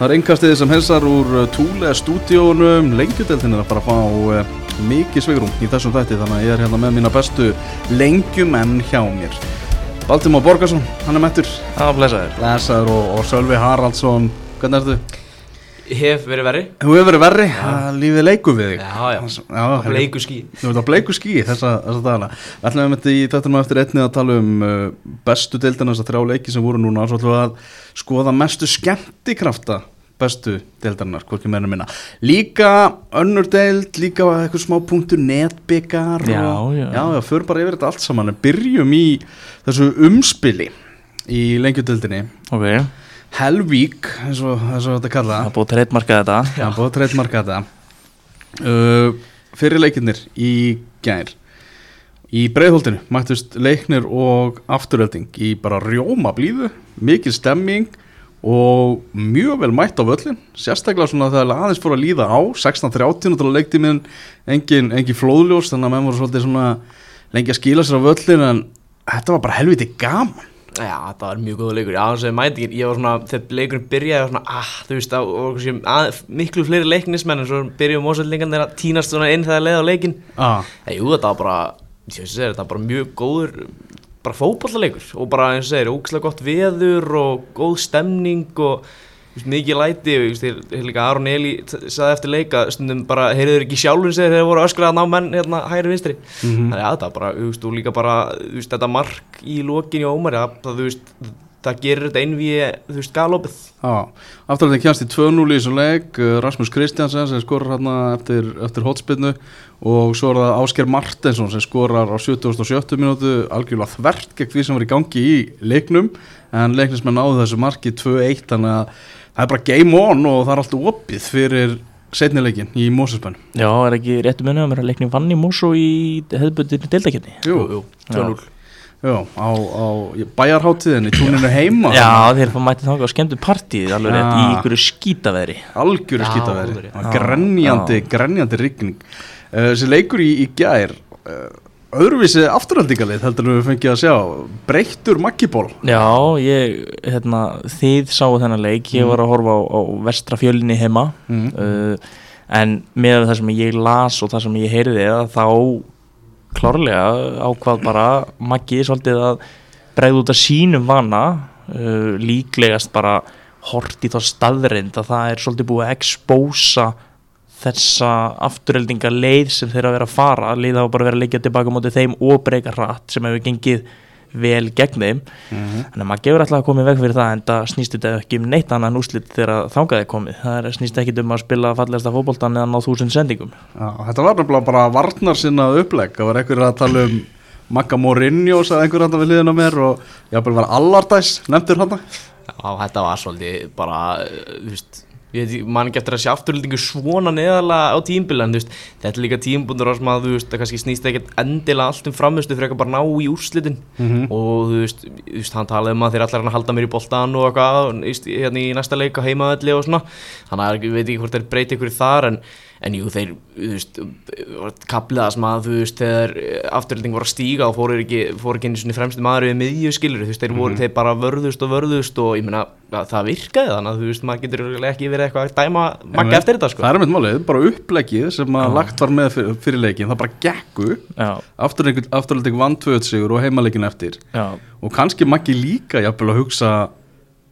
Það er einkastiði sem helsar úr uh, Túle stúdíónum, lengjudeltin er að fara að fá uh, mikið svigrum í þessum þætti þannig að ég er hérna með mína bestu lengjumenn hjá mér. Baltimore Borgarsson, hann er mættur, Já, blessaður. lesaður og, og Sölvi Haraldsson, hvernig ertu? Hef verið verri. Þú hefur verið verri, að lífið leiku við þig. Já, já. já Á bleiku ský. Þú ert á bleiku skí þessa, þessa dagana Við ætlum að þetta í þetta með eftir einni að tala um uh, bestu deildina þessar þrjá leiki sem voru núna Svo ætlum við að skoða mestu skemmtikrafta bestu deildarinnar, hvorki meira en minna Líka önnur deild, líka eitthvað smá punktur netbyggar Já, og, já. Já, já, fyrir bara yfir þetta allt saman En byrjum í þessu umspili í lengjudeildinni Ok, Helvík, eins og, eins og þetta kalla það búið að treytmarka þetta. Já, búið að treytmarka þetta. Uh, Fyrir leikinnir í gær. Í breiðholtinu mættust leiknir og afturölding í bara rjóma blíðu, mikil stemming og mjög vel mætt á völlin sérstaklega svona þegar aðeins fór að líða á 16.30 og leiktíminn engin, engin flóðljós þannig að menn voru svolítið svona lengi að skýla sér á völlin en þetta var bara helviti gaman Já, þetta var mjög góða leikur. Já, þess að mæti ekki, ég var svona, þegar leikurinn byrjaði, var svona, ah, þú veist, það kannski að, miklu fleiri leiknismenn en svo byrjuðum mósveldingarnir að tínast svona inn þegar leiði á leikin. ah. En jú, þetta var bara, ég veist að segja, þetta var bara mjög góður, bara fótballaleikur og bara, eins og segir, ógæslega gott veður og góð stemning og mikið læti og, Aron Eli saði eftir leika, stundum bara, heyrður ekki sjálfur segir þegar þeir voru öskrað að ná menn, hérna, hægri vinstri. Þannig að var bara, þú veist, og líka bara, veist, þetta mark í lokin í Ómari, það, það, veist, það gerir þetta einvið, þú veist, galopið. Afturlega kjænst í 2-0 í þessu leik uh, Rasmus Kristjansen sem skorar hérna eftir, eftir hotspinnu og svo er það Ásker Martensson sem skorar á 77. minútu algjörlega þvert gegn því sem var í gangi í leiknum en leiknismenn náðu þessu marki 2-1 þannig að það er bara game on og það er allt opið fyrir setnileikin í Mósusbenn Já, er ekki réttu munið að mér að leikni vann í Mosó í hefðbundinu deildakefni Jú, jú, 2-0. já, á, á bæjarháttiðinni, túninu heima. Já, þeir fá mætið þangað og skemmtu partíð alveg rétt í ykkur skýtaveðri algjöru skýtaveðri grenjandi, grenjandi rigning. Uh, þessi leikur í, í gær uh, öðruvísi afturhaldingalið heldur við fengið að sjá. Breyttur makkiból Já, ég, hérna, þið sáu þennan leik, ég var að horfa á, á vestra fjölinni heima. Mm. uh, en með það sem ég las og það sem ég heyrði þá klárlega ákvað bara Maggi svolítið að bregða út af sínum vana. Uh, líklegast bara hort í þá staðrind að það er svolítið búið að expósa þessa afturheldinga leið sem þeir að vera að fara. Leið á bara að vera að leggja tilbaka mótið þeim og breyka hratt sem hefur gengið vel gegn þeim. Mhm. þannig að maður gefur alltaf að koma í veg fyrir það en það snýst þetta ekki um neitt annað en úslit þegar þangað er komið. Það er, snýst ekki um að spila fallegasta fótboltan eða ná þúsund sendingum. Já, þetta var nefnilega bara varnar sinna upplegg. Það var einhver að tala um Magga Mourinho sagði einhver hann við liðin á mér og jáfnvel var Allardæs nefndur hann Já, þetta var svolítið bara, uh, þú veist, ég veit, ekki, man ekki eftir að sé afturlýtingu svona neðalega á tímbil en veist, þetta er líka tímbundur sem að veist, það kannski snýst ekkert endilega allt um framhustu fyrir eitthvað bara ná í úrslitin. Og þú veist, þú veist, hann talaði um að þeir allar hann að halda mér í boltan og eitthvað hérna í næsta leik á heimaðalli og svona. Þannig að ég veit ekki hvort þeir breyti ykkur þar en En jú, þeir, þú veist, kapliða sem að, þú veist, þegar afturhalding voru að stíga og fóru ekki, fóru ekki einu svona fremstu maður við miðju skilur, þú veist, þeir voru, þeir bara vörðust og vörðust og ég meina, að það virkaði þannig að, þú veist, maður getur ekki verið eitthvað að dæma makka eftir þetta, sko. það er mitt málið, bara uppleggið sem að lagt var með fyrir, fyrir leikin það bara gekku. Afturhalding vann 2 sigur og heimaleikin eftir. Já, og kannski Maggi líka jafnvel að hugsa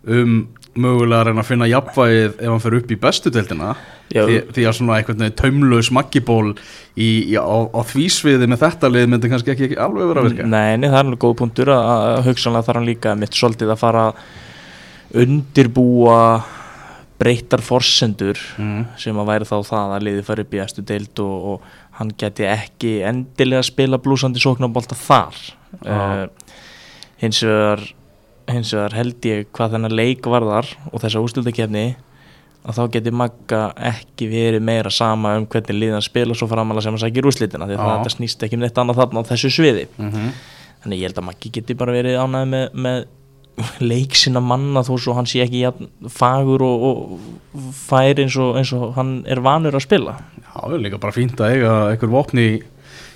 um mögulega að reyna að finna jafnvægið ef hann fer upp í bestu deildina. Því, því að svona einhvern veginn taumlaus Maggiból á, á því sviði með þetta lið myndi kannski ekki, ekki alveg vera að virka. Nei, nei, það er alveg góð punktur að, að hugsanlega þarf hann líka mitt svolítið að fara að undirbúa breyttar forsendur mm. sem að væri þá það að liði fara upp í eftir deild og, og hann geti ekki endilega spila blúsandi sóknarbolta þar. Uh, hins vegar hins vegar held ég hvað þennan leik varðar og þessa úrslutakefni að þá geti Magga ekki verið meira sama um hvernig liðan spila svo framalega sem að sækir úrslitina því að þetta snýst ekki um neitt annað þarna á þessu sviði. Mm þannig ég held að Maggi geti bara verið ánægð með, með leik sinna manna þó svo hann sé ekki fagur og, og fær eins og, eins og hann er vanur að spila. Já, það er líka bara fínt að eiga einhver vopni í,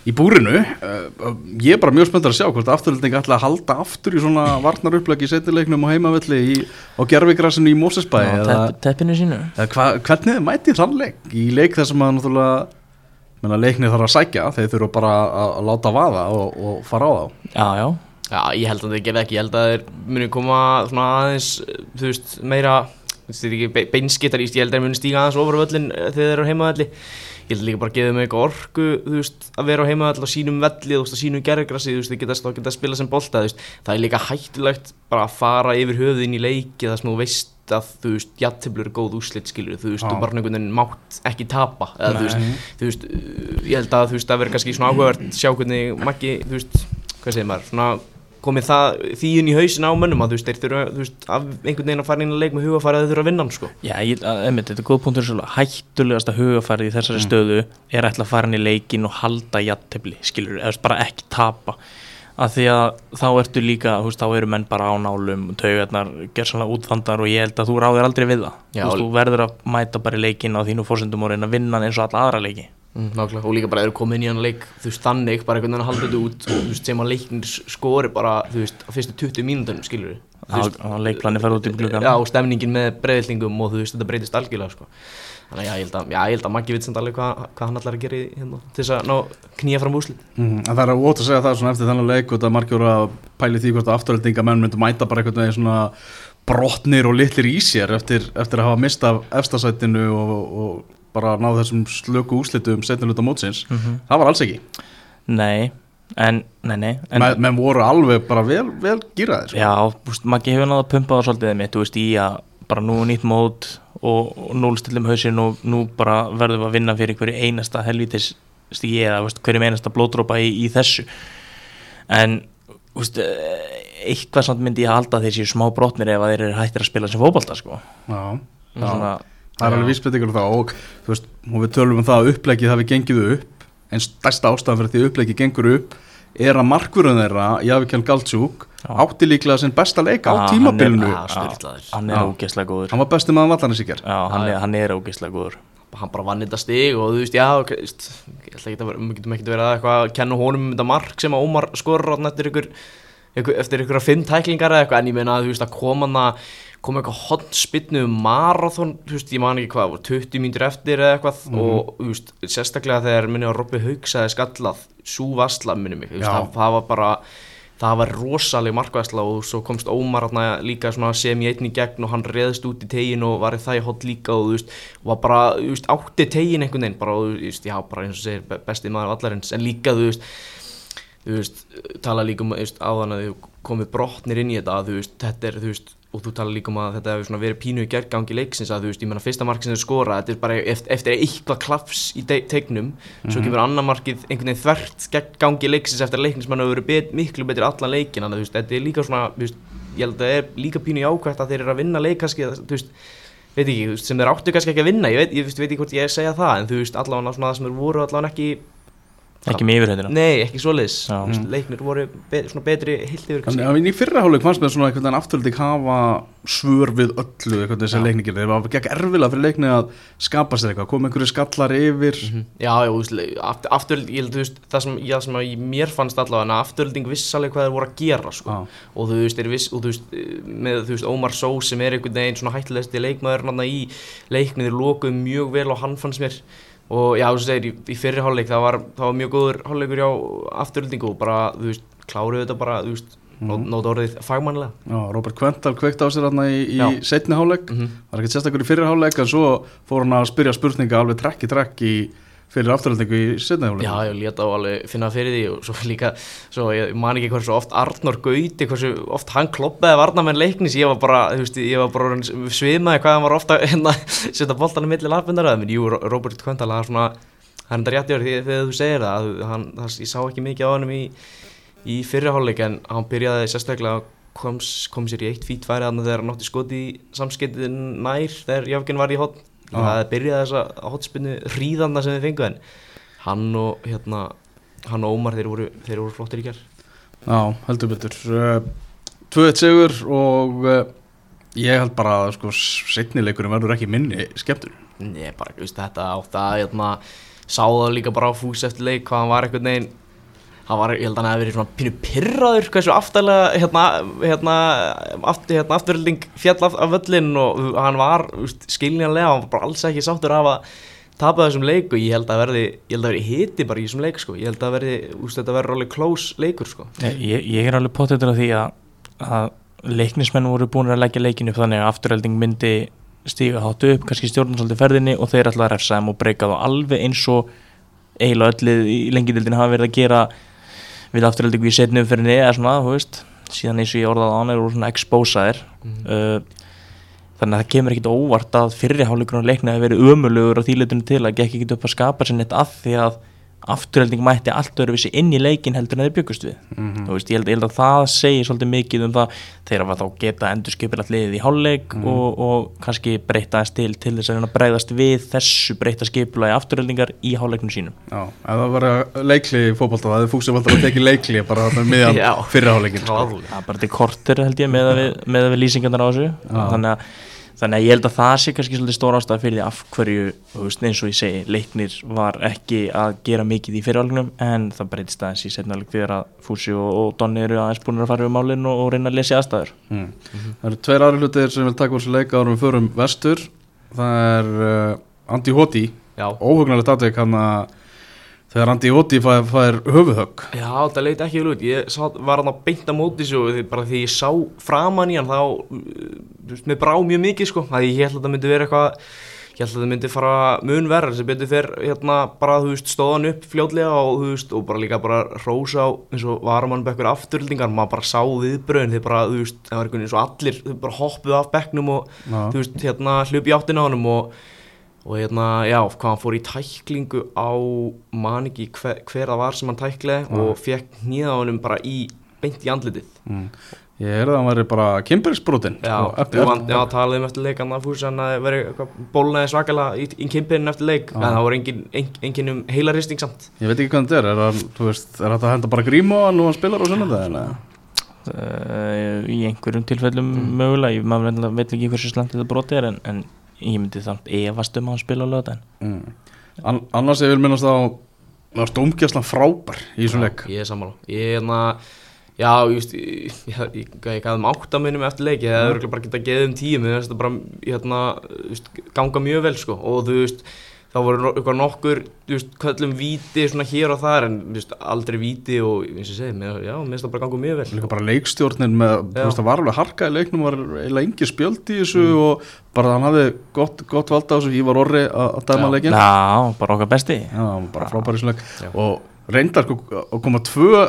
í búrinu uh, ég er bara mjög spenntur að sjá hvort afturölding ætla að halda aftur í svona varnar upplagi í setnileiknum og heimavelli í, á gerfigrassinu í Mósesbæ Já, eða, tepp, teppinu sínu. eða hva, hvernig þið mæti þann leik? Í leik þess að maður náttúrulega menna, leiknir þarf að sækja þeir þurfa bara að, að láta vaða og, og fara á þá. Já, já, Já, ég held að það gerði ekki, ég held að þeir muni koma svona aðeins, þú veist, meira, þú veist, þeir eru ekki beinskittar, ég held að þeir muni stíga aðeins ofar á völlin eh, þegar þeir eru heimavelli. Held líka bara að gefa þeim eitthvað orku, þú veist, að vera á heimavelli á sínum velli, þú veist, á sínum gergrassi, þú veist, þeir geta, þá geta að spila sem bolta, þú veist. Það er líka hættulegt bara að fara yfir höfuðin í leiki þar sem þú veist að, þú veist, jættiblur er góð úslit, skilur, þú veist, Já. þú bara einhvern veginn mátt ekki tapa, eða, þú veist, þú veist, ég held að, þú veist, það verður kannski svona áhugavert sjá hvernig Maggi, þú veist, hvað segir maður, svona komið það inn í hausin á mönnum að þú veist, þeir þurfa, þú veist, af einhvern veginn að fara inn að leik með hugafæri að þeir þurfa að vinna hann, sko. Já, ég, að- einmitt, þetta er góð punktur svo hættulegasta hugafærið í þessari stöðu er ætla að fara inn í leikin og halda jattefli, skilur, eða bara ekki tapa. Að því að þá ertu líka þú veist, þá eru menn bara á nálum taugarnar gerðsannlega útfandar og ég held að þú ráðir aldrei við það, Já, þú, veist, þú verður að mæta bara leikin á þínu fórsendum og reyna að vinna eins og alla aðra leiki. Mm, nákvæmlega, og líka bara eru komið inn í hann leik, þú veist, þannig, bara einhvern veginn að halda þetta út og þú veist, sem að leiknir skori bara, þú veist, á fyrstu 20 mínútonum, skilur við. Á- á leikplani fer út í gluggann. Já, og stemningin með breyðlingum og þú veist, þetta breytist algjörlega, sko. Þannig að já, ég held að, já, ég held að Maggi veit samt alveg hvað, hvað hann ætlar að gera í, hérna, til þess að ná knýja fram úslit. Mm, en það er ótt að segja það svona eftir þennan leik og það margir voru að pæli því hvort að afturöldinga menn myndu mæta bara einhvern veginn svona brotnir og litlir í sér eftir, eftir að hafa mistað efstasætinu og, og bara náð þessum slöku úslitum setniluta mótsins? Það var alls ekki, Nei, en, nei, nei en, Men, menn voru alveg bara vel, vel gýraðir sko. Já, veist, Maggi hefur náða að pumpa það svolítið mitt, þú veist, í að bara nú nýtt mót og, og núlstillum hausinn og nú bara verðum að vinna fyrir hverju einasta helvítis stígi eða hverjum einasta blóðdrópa í, í þessu. En veist, eh, eitthvað samt myndi ég halda að þeir séu smá brotnir ef að þeir eru hættir að spila sem fótbolta sko. Svona, það er alveg vísbendingur um það og, þú veist, og við tölum um það að upplegið hafi gengið upp en stærsta ástæðan fyrir því upplegið gengur upp er að markvörðun þeirra Javikján Galtsjúk átti líklega sinn besta leik á Já, tímabilinu. Hann er- er ógeðslega góður. Hann var besti maður vallanisíkjar Já, hann, er, hann er ógeðslega góður. Hann bara vann þetta stig og þú veist, já, ok, veist, ég ætla ekki að vera, við getum ekki verið að eitthvað að kenna honum um þetta mark sem að Ómar skorur eftir ykkur, ykkur eftir ykkur að fimm tæklingar eða eitthvað, en ég meina að þú veist að koma hann að koma eitthvað hot spinnu um marathon, þú veist, ég man ekki hvað, voru 20 mínútur eftir eða eitthvað og þú veist, sérstaklega þegar minni að Robby Hauks aðeins skallað, sú vasla minni mig, þú veist, það, það var bara það var rosaleg markvæsla og svo komst Ómar hérna líka sem í einni gegn og hann reðst út í tegin og var í það í hot líka og þú veist, var bara, þú veist, átti tegin einhvern veginn, bara, og þú veist, já, bara eins og segir be- besti maður allarins, en líka, þú veist þú veist, tala líka um, þú veist, áðan að þau komið brotnir inn í þetta, þú veist, þetta er, þú veist og þú tala líka um að þetta hefur verið pínu í gergangi leiksins að þú veist, ég menna fyrsta mark sem þau skora þetta er bara eftir, eftir eitthvað klafs í te- tegnum, svo kemur annar markið einhvern veginn þvert gegn gangi leiksins eftir að leiknismann hefur verið bet, miklu betur allan leikin þannig að þetta er líka svona, veist ég held að það er líka pínu í ákvæmt að þeir eru að vinna leik kannski, þú veist, veit ekki, sem þeir áttu kannski ekki að vinna, ég veit, ég, veist, veit ekki hvort ég segja það, en þú veist, allavega svona það sem þeir voru allavega ekki Ekki með yfirhættina Nei, ekki svoleiðis Já. Þú veist, Leiknir voru be svona betri heilt yfir Þannig að í fyrra hálfleik fannst mér svona einhvern veginn afturölding hafa svör við öllu sem Já. leikningir þeir var ekki erfilega fyrir leikni að skapa sér eitthvað koma einhverju skallar yfir Mhm. Já, já, þú veist, le- aft- afturöld, ég held, þú veist, það sem, já, sem í mér fannst allavega en að afturölding viss alveg hvað þeir voru að gera, sko Já. og þú veist, viss, og þú veist, með, þú veist, Ómar Só sem er einhvern veginn svona leikmaður hann í leiknir, og já, þú segir, í, í fyrri hálfleik það var, það var mjög góður hálfleikur hjá afturöldingu og bara, þú veist, kláruðu þetta bara, þú veist, mm. nót orðið fagmannlega Já, Robert Quental kveikt á sér hérna í, í setni hálfleik Mhm. það var ekkert sérstakur í fyrri hálfleik en svo fór hann að spyrja spurninga alveg trekk í trekk í fyrir afturöldingu í hálfleik? Já, ég leta á alveg finna fyrir því og svo líka, svo ég man ekki hversu oft Arnór Gauti, hversu oft hann kloppaði varnamenn leiknis, ég var bara, þú veist, ég var bara svimaði hvað hann var ofta hérna, setja boltan á milli lappindar að menn, jú, Robert Kvendal, það er svona, það er enda rétt í orð því þegar þú segir það, að hann, það, ég sá ekki mikið á hannum í, í fyrirháleik en hann byrjaði sérstaklega kom, kom sér í eitt fít færi þannig þegar hann átti skoti í samskiptið nær þegar Jafgin var í hot Já. Það byrjaði þessa hotspinnu hríðanda sem þið fengu en hann og hérna hann og Ómar þeir voru, þeir voru flottir í kjær Já, heldur betur. Uh, 2-1 sigur og uh, ég held bara að sko, setni leikurinn verður ekki minni skemmtur Nei, bara, þú veist, þetta átt að hérna, sá það líka bara á fús eftir leik hvað hann var einhvern veginn það var, ég held að hann hefði verið svona pínu pyrraður hversu aftalega hérna, hérna, aftur, hérna afturhilding fjall af, af völlin og hann var úst, skiljanlega, hann var bara alls ekki sáttur af að tapa þessum leik og ég held að verði ég held að verði hiti bara í þessum leik sko. Ég held að verði, úst, þetta verði alveg close leikur sko. Ég, ég er alveg pottetur af því að, að leiknismenn voru búin að leggja leikinu upp þannig að afturhelding myndi stíga hátt upp, kannski stjórnum ferðinni og þeir ætla að refsa þeim og breyka þá alveg eins og eiginlega öllið í lengindildin hafa verið að gera við afturheldingu í setni umferðinni eða svona, þú veist, síðan eins og ég orðaði án er svona expósaðir uh, þannig að það kemur ekkit óvart að fyrriháleikurinn leikna hefur verið ömulugur á þýletunum til að gekk ekkit upp að skapa sér neitt að því að afturhelding mætti allt öðruvísi inn í leikin heldur en þeir byggust við Mhm. þú veist, ég held, ég held að það segir svolítið mikið um það þeir hafa þá geta endur skipilagt liðið í hálfleik og, og kannski breyta aðeins til til þess að breyðast við þessu breyta skipulagi afturheldingar í hálfleiknum sínum Já, ef það var leikli í fótbolta það hefði fúksum alltaf að tekið leikli bara þarna um miðjan Já. sko. Það er bara til kortir held ég með að við, við lýsingarnar á þessu þannig að, þannig að ég held að það sé kannski svolítið stóra ástæða fyrir því af hverju veist, eins og ég segi, leiknir var ekki að gera mikið í fyrirhálfleiknum en það breytist aðeins í setnaleg þegar að Fúsi og, og Donni eru aðeins búin að fara við málinn og, og reyna að lesa aðstæður. Mm. Það eru tveir aðri hlutir sem vil taka úr þessu leika árum við förum vestur. Það er uh, Andi Hoti óhugnarlegt aðveik hann að þegar Andi Hoti fær, fær höfuhögg Já, það leit ekki vel út, ég sá, var hann að beinta móti svo, bara því ég sá framan í hann þá, þú veist, mér brá mjög mikið sko, það ég held að það myndi vera eitthvað, ég held að það myndi fara mun verður, sem betur fer, hérna, bara, þú veist, stóðan upp fljótlega og, þú veist, og bara líka bara rósa á, eins og varamann bekkur afturhildingar, maður bara sá viðbröðin, þeir bara, þú veist, það var einhvern veginn eins og allir, þau bara hoppuð af bekknum og, Já. þú veist, hérna, á og, hérna, já, hvað hann fór í tæklingu á, man ekki hver, hver það var sem hann tækleði og fekk nýða honum bara í, beint í andlitið. mm. Ég heyrði að hann væri bara kimberisbrotin Já, vann, já, talaðum eftir leik hann að fúsa hann að eitthvað bólnaði svakalega í, í kimpinu eftir leik, en það voru engin, engin, engin um heila risting samt. Ég veit ekki hvað þetta er, er, veist, er þetta að henda bara grímu á hann og hann spilar á sunnundaginn eða? uh, í einhverjum tilfellum mögulega, ég maður veit- veit ekki hversu slant þetta broti er en, en ég myndi samt efast um að hann spila á lögðan Mm. An annars ég vil minnast á það var stómgjastlan frábær í þessum leik. Ég er sammála. Ég er hérna, já, just, ég, ég, ég, ég gæði um áttamunum eftir leik, ég hefði örugglega bara getað geðið um tíu, mér finnst þetta bara, hérna, just, ganga mjög vel, sko, og þú veist, þá voru eitthvað nokkur, þú veist, köllum víti svona hér og þar, en, þú veist, aldrei víti og, eins og ég segi, mér, já, mér finnst það bara ganga mjög vel. Líka bara leikstjórnin með, þú Já. veist, það var alveg harka í leiknum, var eiginlega engi spjöld í þessu og bara hann hafði gott, gott valda á þessu, ég var orri að dæma leikin. Já, bara okkar besti Já, bara frábær í þessu leik Já. og reyndar sko að koma tvö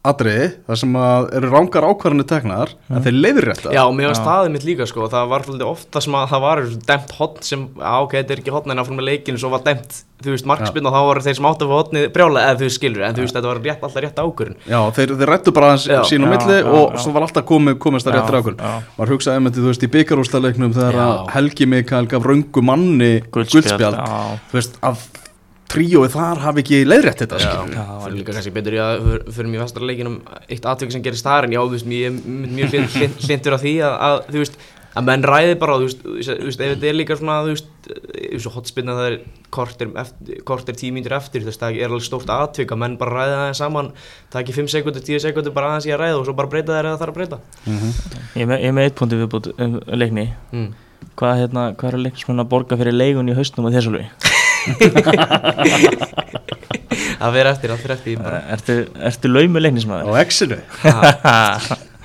atriði þar sem að eru rángar ákvarðanir teknar en þeir leiðir rétt Já, mér var staðið mitt líka sko, það var svolítið ofta sem að það var demt hotn sem, á ok, þetta er ekki hotn en áfram með leikinu, svo var demt, þú veist, markspinn og þá voru þeir sem áttu að fá hotni brjála eða þú skilur, en þú veist, þetta var rétt, alltaf rétt ákvörun. Já, þeir, þeir rættu bara aðeins Já. sín á Já, milli já, og já. svo var alltaf komið, komist það Já, réttur ákvörðin já. maður hugsaði einmitt, þú veist, í tríóið þar hafi ekki leiðrétt þetta Já, það var líka kannski betur í að för- fyrir mér vestra leikinum eitt atvik sem gerist þar en já, þú veist, ég er mjög hlind- hlind- hlindur af því að, að, þú veist, að menn ræði bara, þú veist, þú veist, ef þetta er líka svona, þú veist, eins og hotspinna það er kortir, eftir, kortir tímíndur eftir, þú veist, það er alveg stórt atvik að menn bara ræði það saman, taki 5 sekundur, 10 sekundur bara aðeins í að ræða og svo bara breyta það eða það þarf að breyta. Mhm. Ég er með, ég er með eitt punkti viðbútt um leikni Mm. Hvað, hérna, hvað er leiknismenn að borga fyrir leigun í haustnum að þessu lögi? Það fyrir eftir, það fyrir eftir, bara, Ertu, ertu laumu á leiknismæður? X-inu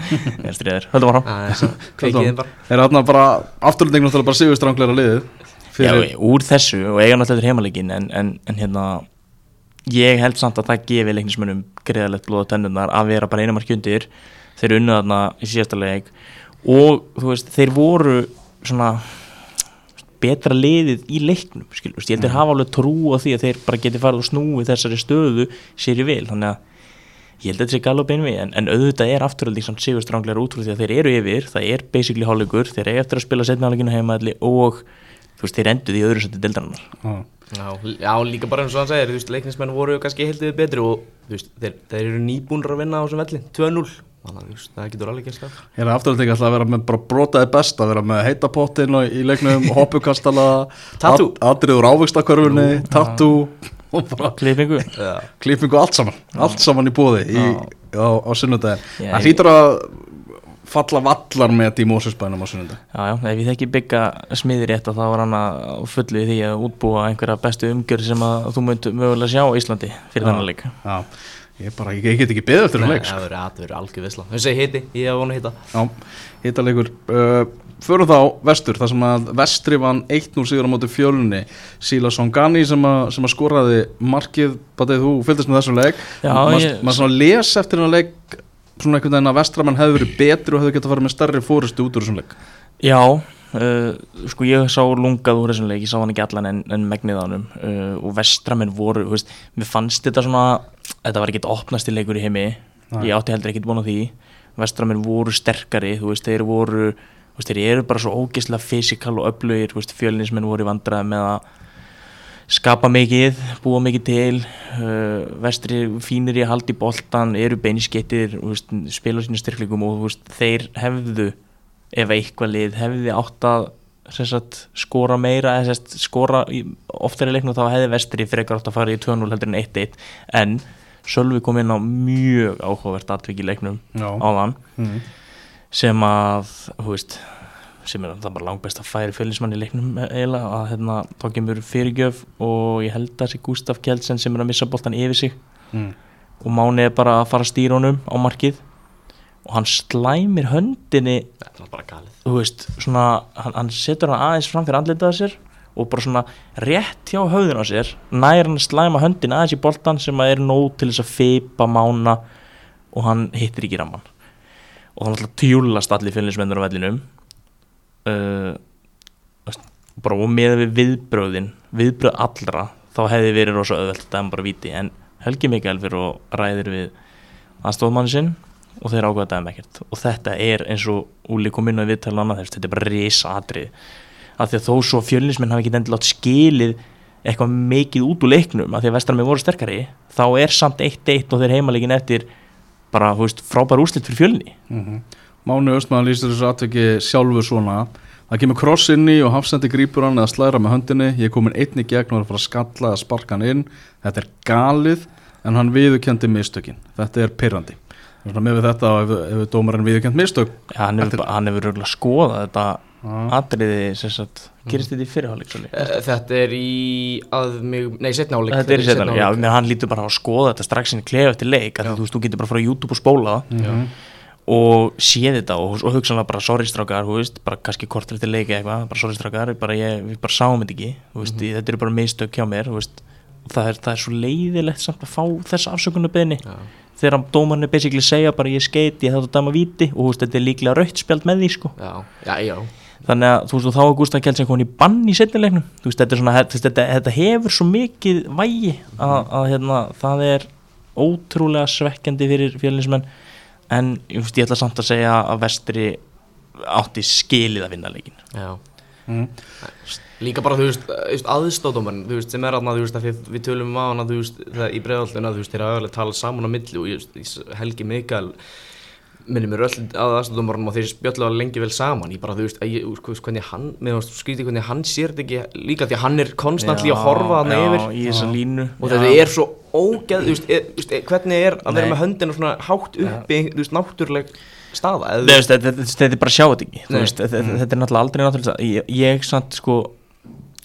Ég er stríður, höldum áfram. Aðeins að kveikið þeim bara. er þarna bara afturlending náttúrulega bara sigurstrangleira liðið? Já, fyrir, úr þessu og eiga náttúrulega til heimaleikin en, en, en hérna ég held samt að það gefi leiknismönnum greiðalegt blóð á tennurnar að vera bara einu marki undir. Þeir unnu þarna í síðasta leik. Og þú veist, þeir voru svona betra liðið í leiknum skilur, ég held þeir hafa alveg trú á því að þeir bara geti farið og snúið þessari stöðu sér í vil, þannig að ég held að þetta sé galopp einvið, en, en auðvitað er afturölding samt sigur stránglega út úr því að þeir eru yfir það er basically hálfleikur, þeir eru eftir að spila setnaðaleginu heimaðli og þú veist, þeir enduð í öðru seti dildarinnar Já. Já, já, líka bara eins og hann segir, leiknismenn voru kannski heildið betri og veist, þeir, þeir eru nýbúnir að vinna á þessum velli, 2-0 það getur alveg gert skap Ég er afturlending alltaf að vera með bara brotaði best að vera með heita pottin og í leiknum hoppukastala Tattoo. at- atriður ávikstakörfunni, tattoo og bara klippingu. Já, klippingu allt saman allt saman í bóði í, á, á sunnudagin Já, það hlýtur að falla vallar með í Mósusbænum á sunnudag Já, já, ef ég þekki bygga smiðir rétt að þá var hann að fullu í því að útbúa einhverja bestu umgjörð sem að þú mögulega sjá á Íslandi fyrir Já. þannig leik. Já, ég, bara, ég, ég get ekki beðið eftir það leik sko. það verður atverður algjör visla Þú segir hiti, ég hef vonu að hita Já, hittaleikur uh, Förum þá vestur, þar sem að vestri vann 1-0 sigur á móti fjölunni Síla Songani sem, að- sem að skoraði markið, Batið, þú fylgdist með þessu leik. Já, Maður ég- maður svona les eftir hennar leik svona einhvern veginn að vestramann hefði verið betri og hefði getað farið með stærri fórustu út úr þessum leik. Já, uh, sko ég sá lungað úr þessum leik, ég sá hann ekki allan en, en megnið á honum. Uh, og vestramenn voru, þú veist, mér fannst þetta svona, þetta var ekkit opnasti leikur í heimi, Nei. ég átti heldur ekkit búin á því, vestramenn voru sterkari, þú veist, þeir voru, þú veist, þeir eru bara svo ógeðslega fysikal og öflugir, þú veist, fjölinismenn voru í vandræði með að skapa mikið, búa mikið til. Uh, vestri fínir í í boltan, eru beiniskeittir spila á sínu styrklegum og veist, þeir hefðu ef eitthvað lið hefði átt að sagt, skora meira sagt, skora oftar í leiknum þá hefði vestri frekar átt að fara í 2-0 heldur en 1-1 en Sölvi kom inn á mjög áhugavert atvik í leiknum Já. áðan mm. sem að veist, sem er það bara langbest að færi fjölismann í leiknum eiginlega að hérna, þá kemur fyrirgjöf og ég held að þessi Gustaf Kjeldsen sem er að missa boltan yfir sig Mm. og Máni er bara að fara að stýra honum á markið og hann slæmir höndinni Þetta er bara galið. veist, svona, hann, hann setur hann aðeins fram fyrir andlitað á sér og bara svona rétt hjá höfðun á sér nær hann slæma höndin aðeins í boltan sem að er nóg til þess að feipa mána og hann hittir ekki ramman og þannig alltaf tjúlast allir fylgismennur á vellinum uh, bara og með við viðbröðin viðbröð allra þá hefði verið rosa öðvöld er bara viti en Helgi Mikael fyrir og ræðir við aðstofmanni sinn og þeir ákveða dæmi ekkert. Og þetta er eins og Úli kom inn á viðtala annað þess, þetta er bara risa atrið af því að þó svo fjölnismenn hafi ekki endilega átt skilið eitthvað mikið út úr leiknum af því að vestarmið voru sterkari þá er samt 1-1 og þeir heimalegin eftir bara, þú veist, frábær úrslit fyrir fjölni. Mm Máni Östmann lýsir þessu atveki sjálfur svona. Það kemur kross inn í og hafsendi grípur hann eða slæra með höndinni. Ég er komin einn í gegn og er að fara að skalla eða sparka hann inn. Þetta er galið en hann viðurkendi mistökin. Þetta er pyrrandi Með við þetta ef, ef dómarinn viðurkend mistök. Ja, hann hefur, Eftir- bara- hann hefur röglega skoðað þetta Já. atriði sem sagt, gerist þetta í fyrirháleik leik Eh, Þetta er í að mig, nei, setna áleik Þetta er í setna, já, menn hann lítur bara á að skoða þetta strax sinni klefa eftir leik, að þú veist, þú getur bara að fara á YouTube og spóla það. Mhm. og sé þetta og, og hugsanlega bara sorry strákar, þú veist, bara kannski kortir eftir leiki eitthvað, bara sorry ég, við bara sáum þetta ekki, þú veist, Mhm. þetta eru bara mistök hjá mér, þú veist, og það er, það er svo leiðilegt samt að fá þessa afsökunarbeðni Já. Þegar dómarnir basically segja bara ég skeit, ég þetta dæma víti. Og veist, þetta er líklega rautt spjald með því, sko. Já, já, já. Þannig að þú veist, og þá er Gustaf Kjell sem kom í bann í setnilegnum, þetta er þetta, þetta hefur svo mikið vægi að, að hérna, það er ótrúlega svekkjandi fyrir fjölinsmenn en ég, veist, ég ætla samt að segja að vestri átti skilið að vinna leikin Já. Mm. Líka bara, þú veist, þú aðstóðdómarinn, þú veist, sem er aðna, þú veist, að við, við tölum um á hana, þú veist, það í breiðallina, þú veist, þeir hafa öðvöld talað saman á milli og ég veist, Helgi Mikael minnir mér öll að aðstóðdómarinn og þeir spjallu alveg lengi vel saman, ég bara, þú veist, að ég, sko, veist, hvernig hann, með þú skrítið hvernig hann sér þetta ekki líka því að hann er konstantli að horfa já, yfir í þessa línu og já. þetta er svo ógeð, þú veist, er, þú er, hvernig er að vera með höndina svona hátt uppi, þú veist, náttúruleg staða, þetta, þetta, þetta er bara að sjá þetta ekki þú veist, þetta, þetta er náttúrulega aldrei náttúrulega ég, ég samt sko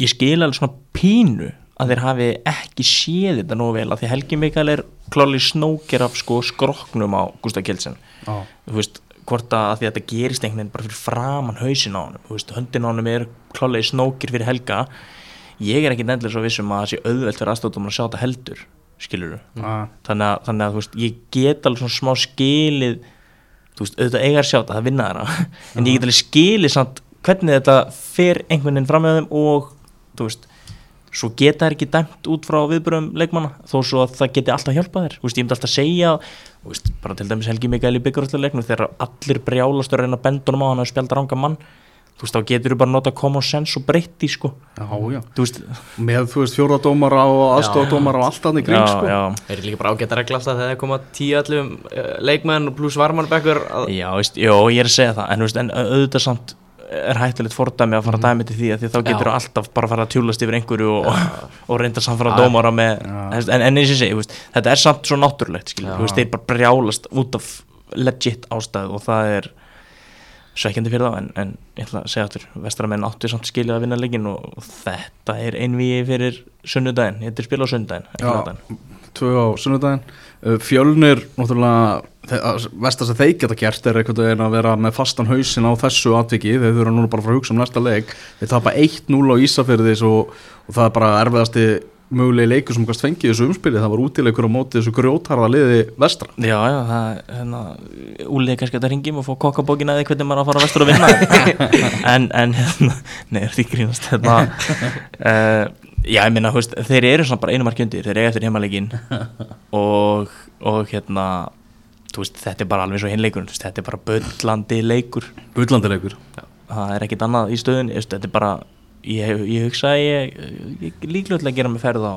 ég skil alveg svona pínu að þeir hafi ekki séð þetta nógu vel að því Helgi Mikael er kláli snókir af sko skroknum á Gustaf Kjeldsen. Já. þú veist, hvort að, að því að þetta gerist einhvern veginn bara fyrir framan hausin á honum þú veist, höndin á honum er klálega snókir fyrir Helga. Ég er ekki nefnilega svo vissum að það sé auðvelt fyrir aðstofnum að sjá þetta heldur skilur Ah. þannig að, þannig að þú veist, ég get alveg svona smá skilið þú veist, auðvitað eiga að sjá þetta, það vinna þeirra. En ég get alveg skilið samt hvernig þetta fer einhvern veginn fram með þeim og þú veist, svo geta þær ekki dæmt út frá viðbröðum leikmanna þó svo að það geti alltaf hjálpað þér. Þú veist, ég myndi alltaf segja, þú veist, bara til dæmis Helgi Mikael í byggarúsleiknum þegar allir brjálast að reyna að benda honum á hann að spjálta ranga mann þú veist, þá getur þú bara að nota common sense og breytti, sko, Já, já. Þú veist Með, þú veist, fjóradómara og aðstofadómara og allt kring, já, sko. já, þeir eru líka bara ágætt að regla alltaf þegar það koma 10-11 uh, leikmenn og pluss varmannbekkur að Já, veist, jó, ég er að segja það en, þú veist, en auðvitað samt er hættulegt fordæmi að fara að dæmi til því að því þá getur Já. alltaf bara að fara að tjúlast yfir einhverju og, og reynda samfara dómara með en, en eins og þú veist, þetta er samt svo náttúrulegt þú þeir bara brjálast út af legit ástæð og það er svekkjandi fyrir þá en, en ég ætla að segja aftur, vestramenn áttu samt skilja að vinna leikinn og þetta er einvíi fyrir sunnudaginn, þetta er spil á laugardaginn. Tvö á sunnudaginn. Uh, fjölnir, náttúrulega vestast að þeir geta gert er einhvern veginn að vera með fastan hausin á þessu atviki. Þeir þurfa núna bara að fara að hugsa um næsta leik. Þeir tapa 1-0 á Ísafyrðis og, og það er bara erfiðasti mögulegi leikur sem kannski fengið þessu umspili. Það var útileikur á móti þessu grjótarða liði vestra. Já, já, það er hérna, úlið kannski að þetta ringjum og fá kokkabókina eða hvernig maður að fara vestur að vinna. En, en hérna, nei, er því grínast hérna. Uh, Já, ég minna, þeir eru svona bara einu marki undir, þeir eiga eftir heimalegin og, og hérna þú veist, þetta er bara alveg svo hinleikur þetta er bara böllandi leikur. Bullandileikur það er ekkit annað í stöðun þetta er bara, ég, ég hugsa að ég, ég líklega gera mig ferð á,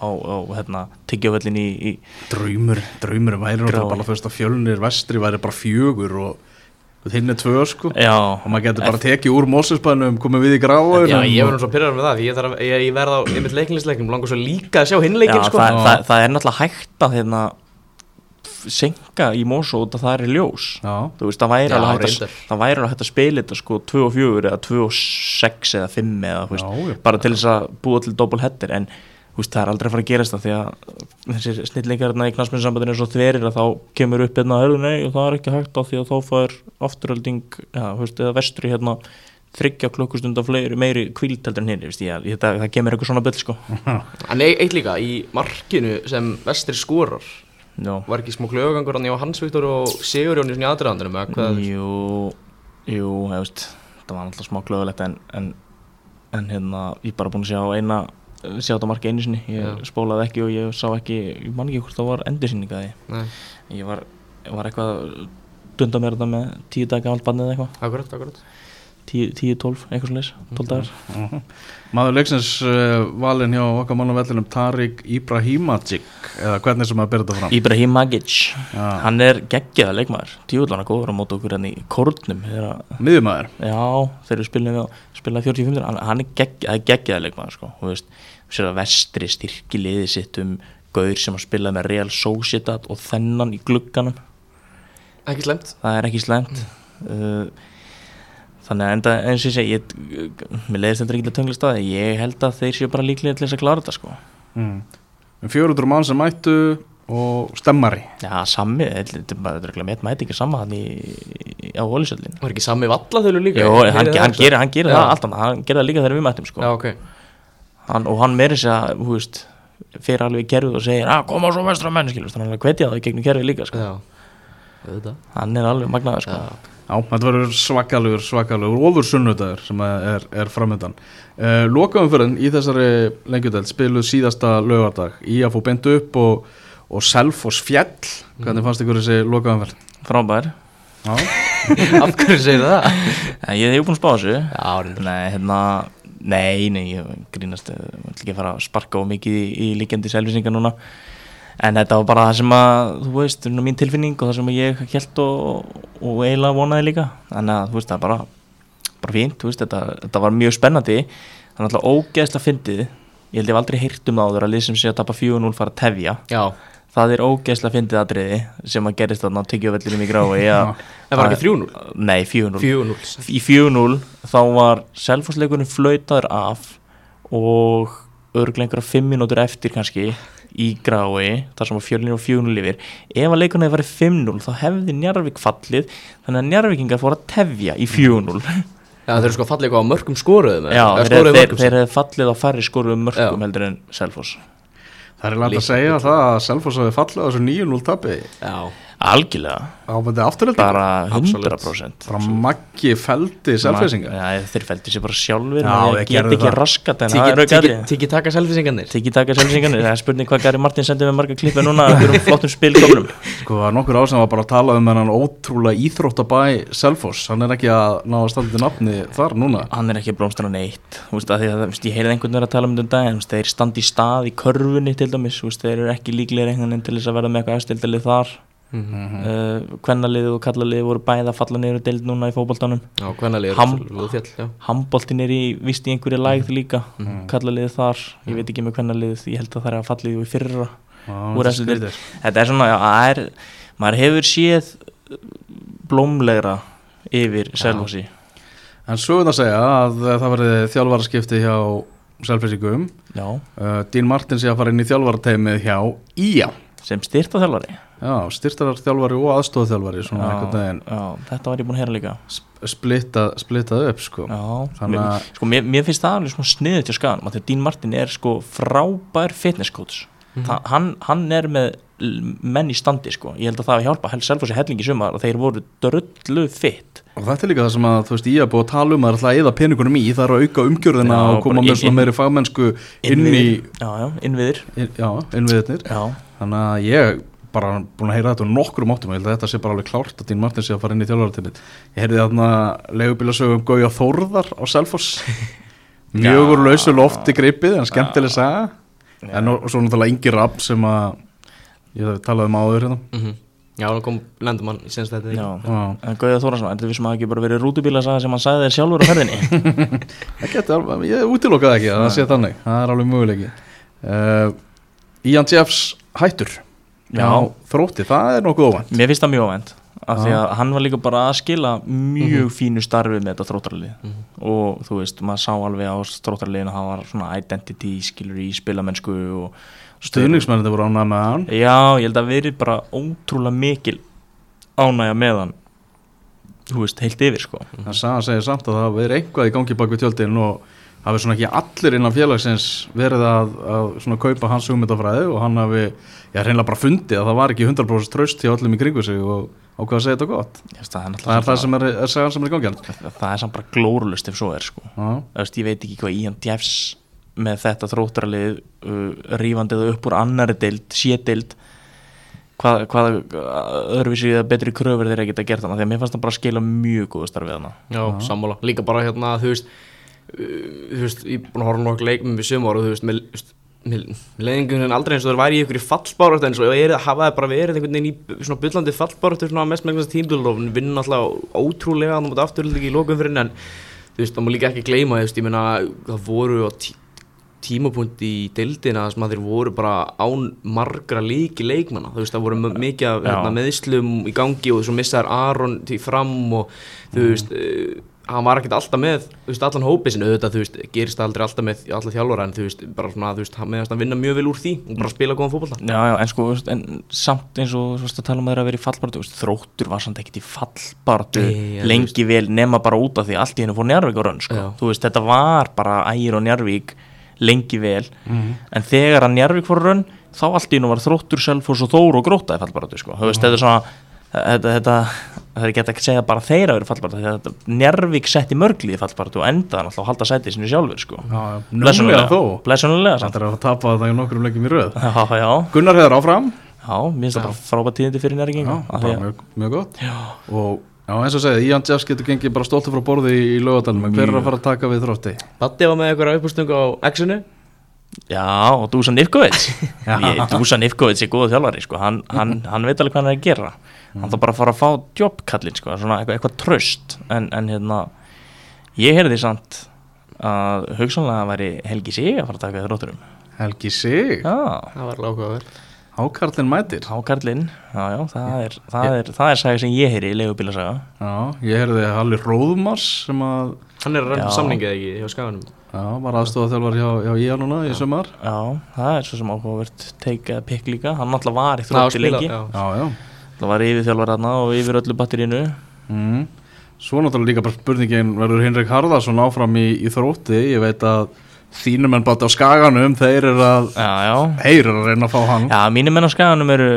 á, á hérna, tyggjóvöllin í, í draumur, draumur væri náttúrulega bara fyrst að fjölnir vestri væri bara fjögur og hinn er tvö sko. Já, og maður getur bara tekið úr Mósesbænum komið við í gráður Já, ég verður svo pyrrar með það því ég, þarf, ég, ég verð á einmitt leiknisleiknum langar svo líka að sjá hinleikin sko. það, það, það er náttúrulega hægt að hérna, senka í Mosó út að það er ljós. Já, þú veist, það væri alveg hægt að, spila þetta sko 2 og 4 eða 2 og 6 eða 5 eða þú veist, Já, já. bara til þess að búa til double header en veist, það er aldrei að fara að gerast það því að þessir snillleikarna í knastmyndsambandinu er svo þverir að þá kemur upp hérna hörðu nei og það er ekki hægt á því að þá fær afturölding, þú veist, eða vestri hérna þryggja klukkustund af fleiri, meiri kvílteldur en hinn, ég ég, það, það kemur eitthvað svona byll sko En e- eitt líka, í markinu sem vestri skorar Já. var ekki smá klögangur hann í Hans Viktor og Sigur Jón í svona aðdraðandunum eða hvað Jú, jú, það var alltaf smá glöðulegt en, en, en hérna, ég er bara búin að sjá eina sjá þetta marka einu sinni. Ég Já. spólaði ekki og ég sá ekki ég man ekki hvort það var endursýningaði Nei, ég var, var eitthvað að dunda mér þetta með tíu daga gamalt bannið eða eitthvað. Akkurat, akkurat tíu, tíu, tólf, eitthvað slis, tólf dagar. Mhm. Maður leiksins uh, valin hjá okkar mannavellinum Tarik Ibrahimagic eða hvernig sem maður byrja þetta fram. Ibrahim Magic, Já. hann er geggjaða leikmaður tíuðlana góður á móti okkur hérna í kórnum Miðjumæður Já, þeir eru spilin við að spila 45 hann, hann er gegg, það er geggjaði leikmaður sko, þú veist, þú sér að vestri styrki liðið sitt um gaur sem að spila með Real Sociedad og þennan í glugganum, Ekki slemt það er ekki slæmt. Uh, þannig að enda eins og ég mér leiðist þetta ekki að töngla staði, ég held að þeir séu bara líklega til þess að klára þetta sko. Mm. 400 mann sem mættu og stemmari. Já, sami, þetta er bara, með mætingi sama hann í, á Ólisöllin Var ekki sami vallaþölu líka? Jó, hann, hann, gerir, hann það alltaf, hann gerir það líka þegar við mættum sko. Já, ok. Hann, og hann meiri sér að, þú veist fyrir alveg í kerfið og segir að koma svo vestra menn, skilur, þannig að hvetja það í gegnum kerfið líka, sko. Já, auðvitað. Hann er alveg magnaður, sko. Já, Já, þetta verður svakalugur, svakalugur ofur sunnudagur sem er, er framöndan uh, Lokaumfyrin í þessari lengjudeld spiluð síðasta lögardag í að fá beint upp og, og Selfoss fjall hvernig fannst ykkur þessi lokaumfyrin? frábær. Já, Af hverju segir það? en ég hef búin að spá þessu. Já, nei, hérna, nei, nei ég grínast, ég vil ekki fara að sparka á mikið í, í líkjandi selvisingar núna en þetta var bara það sem að þú veist, það mín tilfinning og það sem ég held og, og eiginlega vonaði líka. Þannig að, þú veist, það er bara bara fínt, þú veist, þetta, þetta var mjög spennandi. Þannig að alltaf ógeðslega fyndið. Ég held ég hef aldrei heyrt um það áður að lið sem sé að tapa 4-0 fara að tefja. Já, það er ógeðslega fyndið atriði sem að gerist þarna á tyggjöfellinum í grái að, það var ekki 3-0 Nei, 4-0 4-0 Í 4-0 þá var selfossleikurinn flautaður af og örglega einhverja 5 minútur eftir kannski í grái þar sem var fjölinu og 4-0 yfir. Ef að leikurinn hefði farið 5-0 þá hefði Njarvík fallið þannig að Njarvíkingar fór að tefja í 4-0 Já, þeir eru sko fallið eitthvað á mörgum skoruðum Já, eða þeir, þeir, þeir hefði fallið á færri skoruðum mörgum Já. heldur en Selfoss. Það er lægt að segja það að Selfoss hafi fallið á þessu 9-0 tapi Já, Algjörlega, bara Absolutt. 100% bara maggi feldi selfisinga Já, þeir fældi sér bara sjálfur þeir get ekki það. raskat en það er aukaðri Tiki taka selfisingarnir Tiki taka selvisingarnir, það er spurning hvað Gary Martin sendið með marga klippi núna. Fyrir um flottum spilkomlum sko það var nokkur sem var bara að tala um hennan ótrúlega íþróttabæ Selfoss. Hann er ekki að ná að standa til nafni þar núna. Hann er ekki að blómstra neitt. Þú veist, að því að, þú veist, Ég heyrði einhvern veginn að tala um þetta um þú veist, Þeir standi í stað í körfunni til dæmis. Þú veist, Þeir eru ekki líklegir þar Mhm. kvennaliðið og kallaliðið voru bæði að falla niður deild núna í já handboltin er í, vist í einhverju lægð líka. Mhm. kallaliðið þar, ég veit ekki með kvennaliðið ég held að það er að fallið í fyrra. Já, Úr þetta er er svona, er maður hefur séð blómlegra yfir Selfossi. En svo er það að segja að það verði þjálfaraskipti hjá já, uh, Dín Martins sé að fara inn í þjálfarateimið hjá Ía sem styrta þjálfari Já, styrtarar þjálfari og aðstofþjálfari veginn. já, þetta var ég búin að heyra líka. Sp- splittað splittað upp sko. Já, Þannig mér, að- sko, mér, mér finnst það alveg svona sniðið til skagan því að Dín Martin er sko frábær fitness coach. Þa, hann, hann er með menn í standi sko. Ég held að það hafi hjálpa held Selfossi hellingi sumar og þeir voru drullu fitt Og þetta er líka það sem að, þú veist, ég er búið að tala um að það er alltaf að eða peningunum í, það er að auka umgjörðina Já, og koma með svona meiri fagmennsku inn í, Innviðir. já, já, innviðir. Inn, já, innviðirnir. já, Þannig að ég bara búin að heyra þetta um nokkrum áttum, ég held að þetta sé bara alveg klárt að Dín Martin sé að fara inn í þjálfarateimið. Ég heyrði þarna leigubílasögum Gauja Þórðar á Selfoss, mjög úr lausu lofti gripið, en skemmtileg saga. En og, og svo náttúrulega Ingi Rapp sem að, ég talaði um áður hérna. Mhm. Já, hann kom lendumann í senst þetta en Gauða Þórasson, þetta við sem hafa ekki bara verið rútubíla sem hann sagði þér sjálfur á ferðinni. Ég útilokaði ekki að það sé þannig, það er alveg möguleiki. Uh, Ian Jeffs hættur. Já. Já, þrótti, það er nokkuð óvænt. Mér finnst það mjög óvænt af því að hann var líka bara að skila mjög fínu starfi með þetta þróttarlið og þú veist, maður sá alveg á þróttarliðinu að það var svona identity skilur í spilamennsku og Stuðningsmennandi voru ánægð með hann. Já, ég held að verið bara ótrúlega mikil ánægja með hann þú veist, heilt yfir sko. Það sagði segja samt að það verið eitthvað í gangi bak við tjöldin og hafi svona ekki allir innan félagsins verið að, að svona kaupa hans hugmyndafræði og hann hafi, já, reynilega bara fundið að það var ekki 100% tröst hjá öllum í kringu sig og ákveða að segja þetta gott. Veist, það er, Það er það sem er, er sagan sem er í gangi. Það, er samt bara glórulust ef svo er sko. Veist, ég veit ekki hvað Ian Jeffs með þetta þróttarlið uh, rífandi það upp úr annari deild, sédeild hvað, hvað öðruvísi eða betri kröfur þeir að geta gert því að mér fannst það bara að skila mjög góðu starfið hana Já, sammála, líka bara hérna, þú veist uh, þú veist, ég er búin að horfa nokkuð leikmum við sumar og þú veist, með, veist, með leiðingunum aldrei eins og það væri í í fallbárat eins og ég er að hafa það bara verið einhvern veginn í svona byllandi fallbárat svona mest með einhvers tímdul og vinna alltaf ótrúlega þannig að afturlega í lókum fyrir en þú veist, það má líka ekki gleyma þú veist, ég meina, það voru á tí tímapunkt í deildina sem að þeir voru bara án margra líki leikmanna, þú veist það voru mikið hérna, meðslum í gangi og svo missaðar Aron til fram og þú veist uh, hann var ekkert alltaf með þú veist, allan hópið sinni, auðvitað þú veist, gerist það aldrei alltaf með alla þjálfara en þú veist, bara svona þú veist, hann meðast að vinna mjög vel úr því og bara spila góðan fótbolta. Já, já, en sko, þú veist, en samt eins og þú veist að tala um að þeirra að vera í fallbaratu veist, þróttur var samt ekkert í fallbaratu Nei, ja, þú lengi vel nema bara út af því allt í hennu fór Njarvík á rönn sko. Já. þú veist, þetta var bara ægir og Njarvík lengi vel. En þegar að Njarvík fór rönn þá allt í hennu var þróttur, Selfoss og Þór og Gróta í fallbaratu, sko, þú veist, þetta er svona þetta, þetta, það er ekki að segja bara þeirra verið fallbaratu, þetta Njarvík setti mörgli í fallbaratu og endaði náttúrulega að halda sætið sinni sjálfur, sko. Þó. Blessunulega Það er að tapa það í nokkrum leikjum í röð? Já, já, Gunnar hefur áfram. Já, mér finnst það bara frábært tíðindi fyrir að- mjög, mjög gott. Og já, eins og segið, Ian Jeffs getur gengið bara stoltur frá borði í lögadalum En hver er að fara að taka við þrótti? Batti var með eitthvað uppustung á X-inu. Já, og Dusan Ivkovic. Dusan Ivkovic er góð þjálfari sko. hann, hann, hann veit alveg hvað hann er að gera hann þarf bara að fara að fá jobbkallin sko. svona eitthvað, eitthvað tröst en, en hérna, ég heyrði samt að hugsanlega væri Helgi Sig að fara að taka þrótturum. Helgi Sig, Já, það var lágkvæður Hákarlinn mætir. Hákarlinn. Já, já, það er, það er, það er saga sem ég heyri í leigubílasaga. Já, ég heyrði Halli Róðmars sem að hann er að rönda samningið ekki hjá skaganum. Já, var aðstofa þjálfar hjá, hjá Ía núna í sumar. Já, það er svo sem take eða pikk líka, hann alltaf var í þrótti lengi. já. Já, já Það var yfir þjálfar þarna og yfir öllu batterínu mm. Svo náttúrulega líka bara spurningin verður Hinrik Harðarsson áfram í, í þrótti Ég veit að þínum en bátti á skaganum þeir eru að, Já, já þeir eru að reyna að fá hann Já, mínir menn á skaganum eru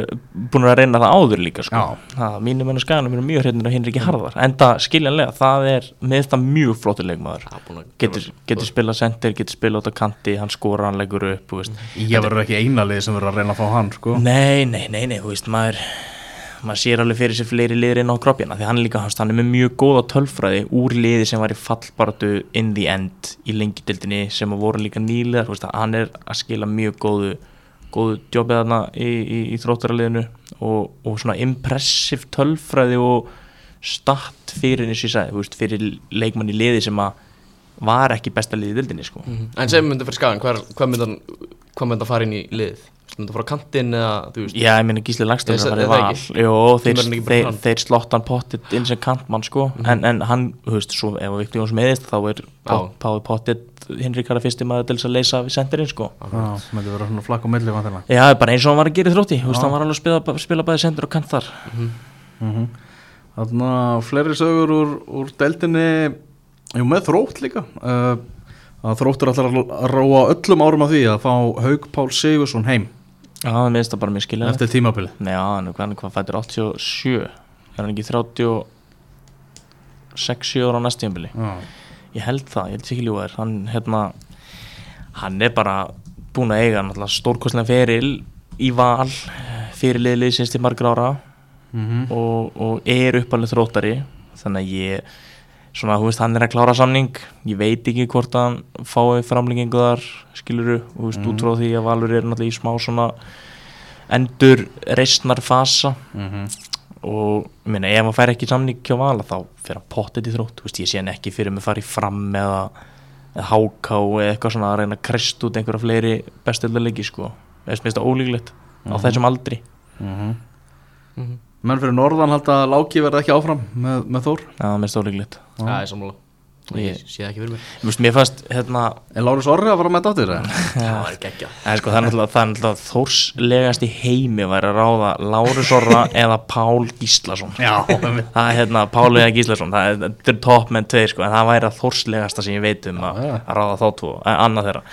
búin að reyna það áður líka sko. Já. það, Mínir menn á skaganum eru mjög hreitnir að Hinriki Harðar Enda skiljanlega, það er með þetta mjög flottur leikmaður Það búin að Getur, getur spilað center, getur spilað út á kanti Hann skora, hann leggur upp. Ég verður ekki einalið sem verður að reyna að fá hann sko. Nei, nei, nei, nei, þú veist maður maður sér alveg fyrir sér fleiri liðir inn á kroppjana því hann er líka, veist, hann er með mjög góða tölfræði úr liði sem var í fallbaratu in the end í lengidildinni sem voru líka veist, hann er að skila mjög góðu góðu jobbið þarna í, í, í þróttaraliðinu og, og svona impressive tölfræði og start fyrir eins og ég sagði, veist, fyrir leikmann í liði sem að var ekki besta liði í dildinni sko. En sem myndi fyrir skagan, hvað, myndi hann hvað myndi hann fara inn í lið? Myndi hann fara á kantinn eða, þú veist? Já, ég meina Gísli segi fara í val. Jó, þeir, þeir, þeir slott hann pottit inn sem kantmann sko. En, en hann, þú veist, svo ef Viktor Jóns meðist þá er Já. Pái pottit Hinrik Harra fyrsti maður til þess að leysa við sendirinn sko. Já, sem þetta vera svona flakk á milli vantilega Já, bara eins og hann var að gera í þrótti Þú veist, hann var alveg að spila, spila bæði sendur og kant þar. Þannig að fleiri sögur úr, úr deildinni. Jú, með þrótt líka. Uh, að Þróttur ætlar að ráa öllum árum af því að fá Haug Pál Sigursson heim Já, það minnst það bara mjög skilja eftir tímabili já, hann er hvað, fættir 87 Er hann ekki 36 ára á næstíðanbili Ég held það, ég held sér ekki ljúðar Hann, hérna, hann er bara búin að eiga stórkostlega feril í val fyrirliðlið sinns til margra ára mm og, og er uppalinn þróttari. Þannig að ég svona, þú veist, hann er að klára samning. Ég veit ekki hvort hann fái framlengingu þar, skiluru og þú veist, út frá því að Valur er náttúrulega í smá svona endur reistnar fasa. Mhm. og ég meina, ef hann fær ekki samning hjá Vala þá fer hann pottet í þrótt, þú veist, ég sé hann ekki fyrir mig farið fram eða, eða háká eða eitthvað svona að reyna að krist út einhverja fleiri bestöldalegi, sko. Eða mér finnst það ólíklegt á þessum aldri. Mhm. Menn fyrir norðan halda að Láki verða ekki áfram með, með Þór Já, mér það ólíklegt Já, ég er sammála Ég sé það ekki fyrir mér Þú veist, mér fannst, hérna Er Lárus Orri að fara með dáttir? eða? Það er geggja En sko það er náttúrulega, er þórslegast í heimi væri að ráða Lárus Orra eða Pál Gíslason Já. Það er hérna Pál eða Gíslason, það er, það er topp menn tveir sko, en það væri að þórslegasta sem ég veit um að, já. að ráða þá tvo, eh, annað þeirra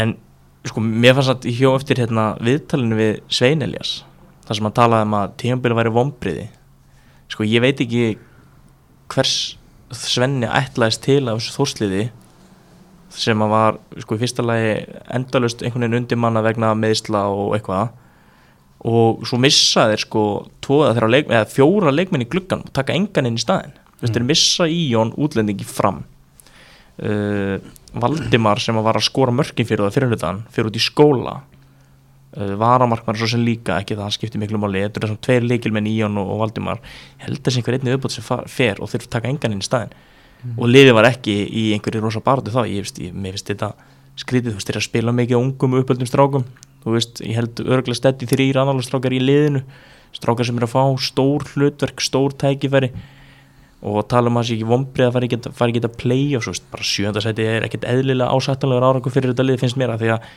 En sko, mér fannst að hjó eftir hérna viðtalinu við Svein Elias þar sem hann talaði um að tímabili væri vombriði Sko, ég veit ekki hvers Svenni ætlaðist til af þessu þórsliði sem að var sko í fyrsta lagi endalust einhvern veginn undir manna vegna meðsla og eitthvað. Og svo missa þeir sko leik, eða fjóra leikmenn í gluggan og taka engan inn í staðinn. Mm. þeir missa í Jón útlendingi fram. Uh, Valdimar sem að var að skora mörkin fyrir það fyrir hlutan fyrir út í skóla varamarkmann svo sem líka ekki það hann skiptir miklu máli þetta er þessum tveir leikilmenn í Jón og, Valdimar. Ég held að þessi einhver einnig uppbót sem fer og þeir taka engan inn í staðinn. Og liðið var ekki í einhverju rosa barðu þá. Ég veist, ég, mér finnst þetta skrítið, þú veist, þeir eru að spila mikið á ungum uppöldum strákum, þú veist, ég held örgulega steddi þrýr annála strákar í liðinu. Strákar sem eru að fá stór hlutverk stór tækifæri. Og tala um að það sé ekki vombrið að fara ekki, að playa bara sjöndasæti er ekkert eðlilega ásættanlegur árangur fyrir þetta lið finnst mér að því að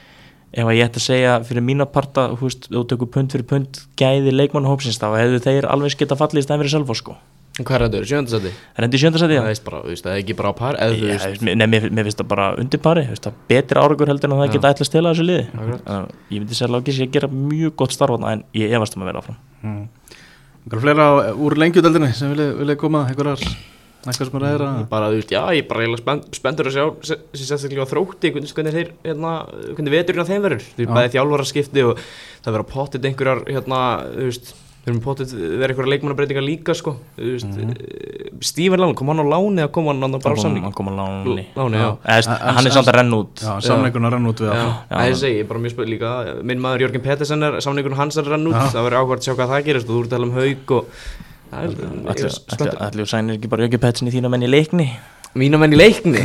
ef að ég ætti að segja fyrir mína parta þú veist, þú tökur pund fyrir pund gæði leikmannhópsins þá hefðu þeir alveg geta fallið í stæðan fyrir selva sko En hvað er þetta? Sjöndasæti? það er bara, þú veist, það er ekki bara á par Eða þú Já, veist veist, nei, mér, mér finnst það bara undir pari betri áragur heldur en að það Já. geta ætla að stela þessu liði að ég myndi segja að Lákis ég gera mjög gott starf en ég efast um að vera áfram Mm. Einhverja fleira úr lengjudeldinni sem vilja koma einhverjar eitthvað sem er aðeira bara, þú veist, já, ég er bara eiginlega spennt, spenntur að sjá se- sem sérstaklega á þrótti, hvernig, hvernig þeir hérna, hvernig veturinn á þeim verður. Þú veist, Já. bæði þjálfara skipti og það verður pottit einhverjar, hérna, þú veist þeir eru pottit, verður einhverjar leikmannabreitingar líka sko, þú veist, mm -hmm. Stífan Lán kom hann á láni eða kom hann hann bara á samning? hann kom á láni. Láni, já, Eða, veist, En- hann er samt að renna út. Já, samningun að renna út við Já, það það er segi, ég er bara mjög spöð líka. Minn maður Jörgen Pettersen er samningun hans er rann út. Já. Það verður áhvert að sjá hvað það gerist og þú ert að tala um haug og Það. Allir sænir ekki bara Jökki Petsin í þína menn í leikni? Mína menn í leikni?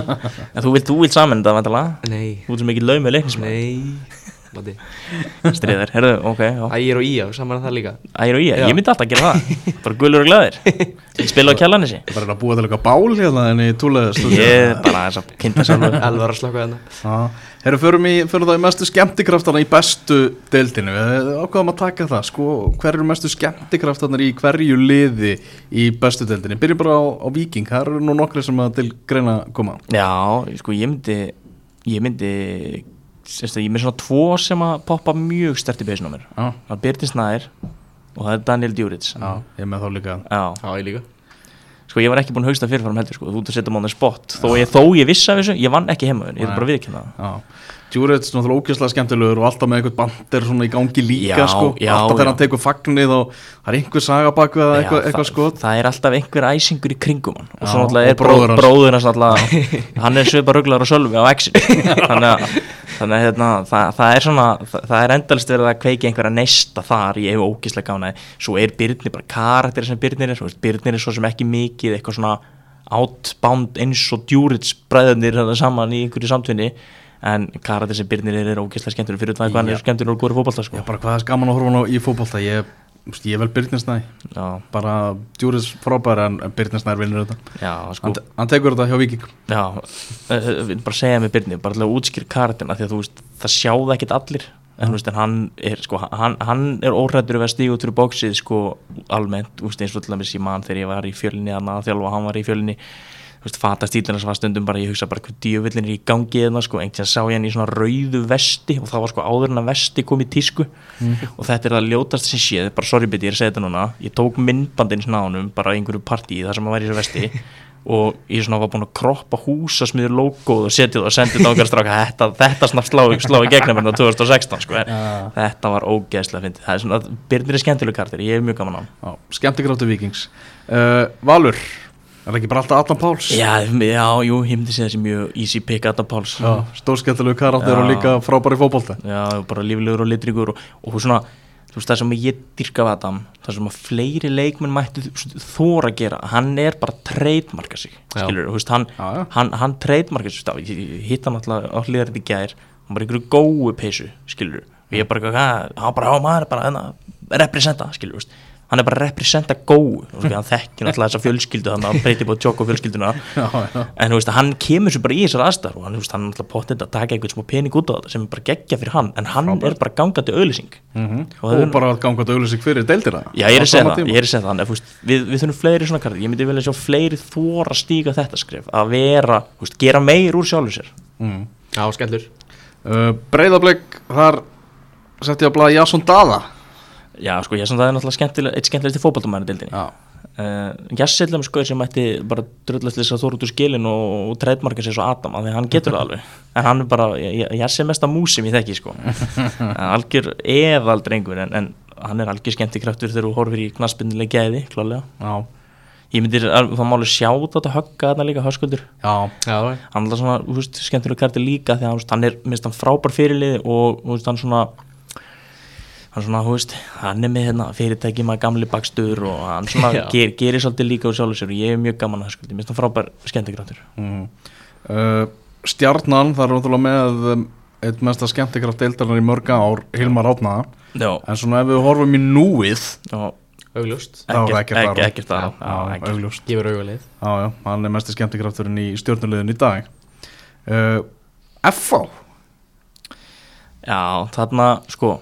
En þú vilt, þú vilt saman þetta vantala Nei, þú ert sem ekki laug með leiknismann nei. Mati. stríðar, herðu, ok. Ægir og Ía, saman að það líka. Ægir og Já. ég myndi alltaf að gera það. Bara gulur og glæðir spila á kjallanissi bara að búa til eitthvað bál hérna en í túlega ég bara þess að kynnta sjálfur. Elvar að slaka hérna Herru, förum, í, förum það í mestu skemmtikraftana í bestu deildinu Við ákvaðum að taka það, sko, hver eru mestu skemmtikraftanar í hverju liði í bestu deildinu Byrjum bara á, á Viking, það eru nú nokkri sem að til greina koma. Já, sko ég myndi ég myndi semst, ég er með svona tvo sem að poppa mjög stert í beisinu á mér. Já, það er Birgir Snær og það er Daniel Djuric já, ég er með þá líka. Já, Já, ég líka sko ég var ekki búin að hugsta fyrirfram heldur sko, þú ert að setja mánu spott þó ég, þó ég vissi af þessu, ég vann ekki heima ég er bara viðkynna það. Já, Djurits náttúrulega ógæslega skemmtilegur og alltaf með eitthvað bandir svona í gangi líka Já, sko, já, alltaf þegar hann tekur fagnið og það er einhver saga bak við eitthvað, Já, eitthvað skot það er alltaf einhver æsingur í kringum hann. Og svo náttúrulega er hans. náttúrulega hann er svipa rugglar og sölvi á exit þannig að þannig að hérna, það, það er svona það, það er endalist verið að kveiki einhverja neista þar ég hef ógíslega gánaði svo er Byrnir bara karakter sem Byrnir er Byrnir er svo sem ekki mikið eitthvað svona outbound eins og djúrits bræðunir þetta saman í einhverju samtvinni en karakter sem Byrnir er, er ógíslega skemmtur fyrir það hvað hann Já. er skemmtur og góri fótbolta Já, sko. bara hvað er gaman að horfa hann í fótbolta Ég, ég vel Byrninsnæ Bara djúris frábæra en Byrninsnær vinnur þetta. Já, sko. Hann, hann tekur þetta hjá Viking Já, uh, við bara segja með Byrni bara til að útskýra karakterina því að þú veist það sjáða ekkit allir. En þú veist hann er sko hann, hann er óhrættur við að stíga út fyrir bóksið sko almennt, eins og til dæmis ég man þegar ég var í fjölinni að þjálfa hann var í fjölinni fata stílina sem var stundum bara ég hugsa bara hvað djöfullin er í gangi eða sko. Einhvern veginn sá ég hann í svona rauðu vesti og það var sko áður en að vesti kom í tísku. Og þetta er það ljótast sem séð bara sorry biti ég er að segja þetta núna. Ég tók á honum bara einhverju partíi þar sem hann var í þessu vesti. Og ég svona var búinn að kroppa húsasmiður logoð og setja það og sendið það okkar stráka. Þetta, þetta snart slá, slá gegnum hérna 2016 sko, en þetta var ógeðslega fyndið, það er svona, Byrnir er skemmtileg kartir ég hef mjög gaman á Já, skemmtikráttu Vikings uh, Valur, er það ekki bara alltaf Adam Páls? já, já, jú, ég myndi segja þessi mjög easy pick Adam Páls. Stórskemmtilegu karakter Já. og líka frábæri fótbolta. Já, bara líflegur og litríkur og, og svona, þú veist það sem ég dyrka af Adam, það sem að fleiri leikmenn mættu þóra að gera hann er bara treytmarka sig skilur, þú veist, hann, Já, hann, hann treytmarka sig, hitt hann alltaf hlýðar í gær, hann bara einhverju góu peysu, skilur, og ég bara, hann bara, er bara, hérna, representa, skilur, veist hann er bara að representa góu. Hann þekkir alltaf þessa fjölskyldu þannig að hann breyti búið tjók á fjölskylduna Já, já. en þú veist, hann kemur sér bara í þessar aðstæður og hann, þú veist, hann er alltaf potið að taka einhvern smá pening út á þetta sem er bara geggja fyrir hann. En hann er bara gangandi auðlýsing Mhm. Og Og, það er- bara að ganga þetta auðlýsing fyrir deildina já, ég er að segja það, er að segja það en, þú veist, við, við þurfum fleiri svona kartir, ég myndi vilja sjá fleiri þóra stíga þetta skrif að vera, gera meir úr sjálfur sér. Mm. Já, skellur. Uh, Breiðablik, þar setti ég að blaða Jason Dada já, sko, ég er svona, það er náttúrulega skemmtileg, eitt skemmtilegsti fótballtumæri dildinni Já, uh, Jassillum sko sem ætti bara drullast lýsa þór út úr skilin og, og treytmarka sér svo Adam af því að hann getur það alveg. En hann er bara, Jassi er mesta mús sem ég þekki sko. En algjör eðal drengur en, en hann er algjör skemmti kraftur þegar þú horfir í knaspinnileg gæði klálega já, ég myndir, þá máli sjá þetta högga þarna líka höskuldur. Já, Já, það hann er svona, þú veist, skemmtileg hann svona þú veist, hann er með hérna, fyrirtæki með gamli bakstur og hann svona ger, gerir svolítið líka úr sjálfur sér og ég er mjög gaman að höskuldi, minnst hann frábær skemmtikraftur. Mm. uh, Stjarnan, það er ótrúlega með um, eitt mesta skemmtikraft deildarinnar í mörg ár Hilmar Átna já, En svona ef við horfum í núið er það ekkert, ekkert. augljóst. Gefur já, hann er mesti skemmtikrafturinn í stjórnulegðin í dag. Uh, FH já, þarna, sko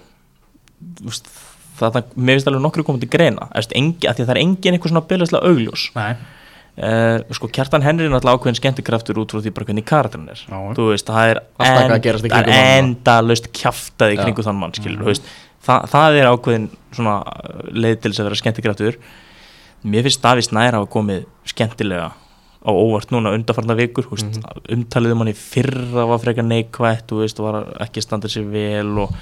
þú veist, þarna, mér finnst alveg nokkru komið til greina, Eftir, engi, að því að það er engin eitthvað svona byrðaslega augljós. Nei. Uh, sko Kjartan Henry er náttúrulega ákveðin skemmtikraftur út frá því bara hvernig karakterin er. Já. þú veist, það er Alltaf eitthvað að gerast í það er hann. endalaust kjaftaði í Já. kringu þann mann skilur, þú veist, það, það er ákveðin svona uh, leið til þess að vera skemmtikraftur. Mér finnst Davís Snær hafa komið skemmtilega á óvart núna undarfarna vikur þú veist, umtalið um hann í fyrra var frekar neikvætt þú veist, var ekki að standa sér vel og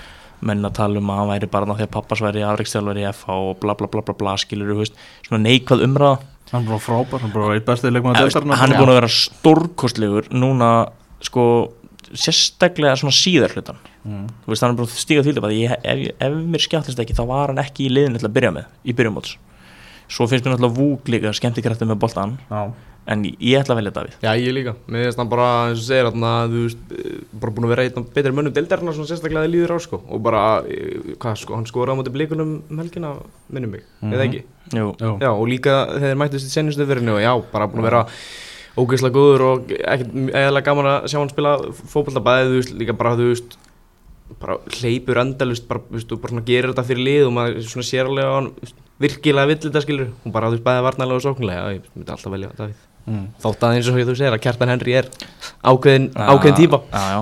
menn að tala um að hann væri bara því að pappas væri afreikstjálfari í FH og bla bla bla bla bla skilur, þú veist, svona neikvæð umræða. Hann er bara frábær, hann er bara eitt bestið deildarinnar. hann er búin að vera stórkostlegur núna sko sérstaklega svona síðar hlutan mm. þú veist hann er búin að stíga því að ég, ef, ef mér skjáttist ekki þá var hann ekki í liðinu til að byrja með í byrjumóts svo finnst mér náttúrulega vúk líka skemmtikræfti með boltan Já, en ég, ætla að velja Davíð. Já, ég líka, mér finnst hann bara, eins og segir þarna, þú veist, bara búin að vera af betri mönnum deildarinnar svona sérstaklega að líður á, sko. Og bara, eh, hvað, sko, hann skoraði á móti blikunum um helgina, minnum mig, eða ekki? Jú, já, Já, og líka þegar mættist í senjustu verinu og já, bara búin að vera ógeðslega góður og ekkert eðalega gaman að sjá hann spila fótbolta. Bæði, þú veist, líka bara, þú veist bara hleypur endalust bara, og bara svona gerir þetta fyrir lið og maður svona sér alveg að hann þú veist, virkilega vill þetta skilur og bara, þú veist, bæði varnalega og sóknlega ég myndi alltaf velja Davíð mm. þótt að eins og þú segir að Kjartan Henry er ákveðin, ákveðin típa. Já, já,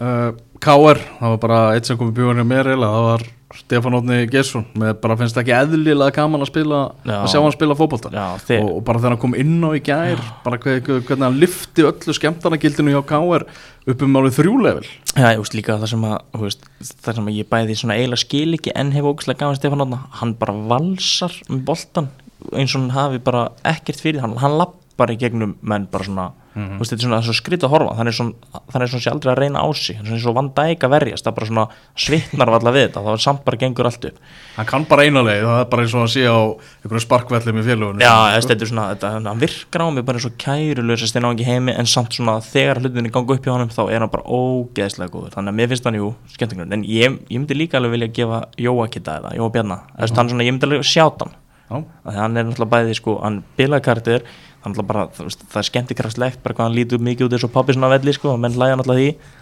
uh, KR, það var bara eitt sem kom í hjá mér eiginlega, það var Stefán Ótni Gesson með bara finnst ekki eðlilega gaman að spila Já. að sjá hann spila já þeir, og, og bara þegar hann kom inn á í gær bara hver, hver, hvernig hann lyfti öllu skemmtanagildinu hjá KR upp um álið þrjúlevel Já, ég veist líka það sem að veist, það sem að ég bæði svona eiginlega skil ekki en hef ógæslega gafan Stefán Átna hann bara valsar um boltan eins og hann hafi bara ekkert fyrir hann, hann lappar í gegnum menn bara svona Þú veist, þetta er svona, það er svo skrýt að horfa þannig svona, þannig svona sé aldrei að reyna á sig þannig er svona Van Dijk að verjast, það bara svona svitnar allar við þetta, þá er samt bara gengur allt upp. Hann kann bara eina leið, það er bara eins og að sé á einhverju sparkvellum í félagunum Já, þetta er svona, þetta, hann virkar á mig bara eins og kærulegur sem steina á ekki heimi en samt svona þegar hlutinni ganga upp hjá honum þá er hann bara ógeðslega góður. Þannig að mér finnst hann jú skemmtingur en ég, ég myndi líka alveg vilja gefa Jóa Kitta eða Jóa Bjarna, þess að hann svona, ég myndi alveg sjáta hann. Því að hann er náttúrulega bæði sko, hann bilakartir hann náttúrulega bara, það er skemmtikrafslegt bara hvað hann lítur mikið út eins og pappi svona velli sko, og menn hlæja náttúrulega því.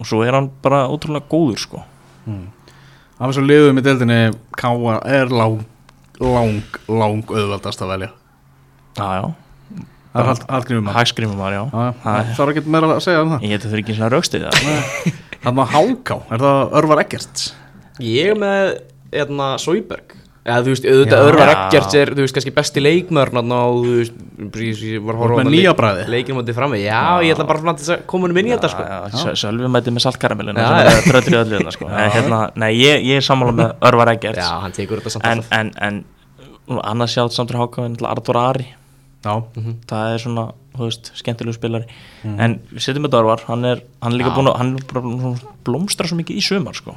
Og svo er hann bara ótrúlega góður sko. Af þessum liðum í deildinni Káa er lang, lang, lang auðveldast að velja. Já, já, það er maður hagskrimum var, já. Það- er ekki meira að segja um það. Ég geti þurfi ekki svona raukstið það. Þannig að Háká, er það Örvar Eggerts? Ég er með hérna, Sóiberg eða þú veist, auðvitað Já. Örvar Eggerts er þú veist, kannski besti leikmörn og þú veist, ég ég var að horfa á með þarna nýja leik- bragði. leikinn mútið frammi, já, ég ætla bara að koma um inn í þetta sko. Sölvi mæti með saltkaramellina Já, sem já. er dröttur í öllu hérna sko. en, hérna, Nei, ég, ég er sammála með Örvar Eggerts. Já, hann tekur þetta samt en, en, en annars sjátt samt Háka en Artur Ari. Já, það er svona, þú veist, skemmtilegu spilari. En við setjum með Örvar hann er, hann er líka búin að, hann blómstra svo mikið í sumar sko.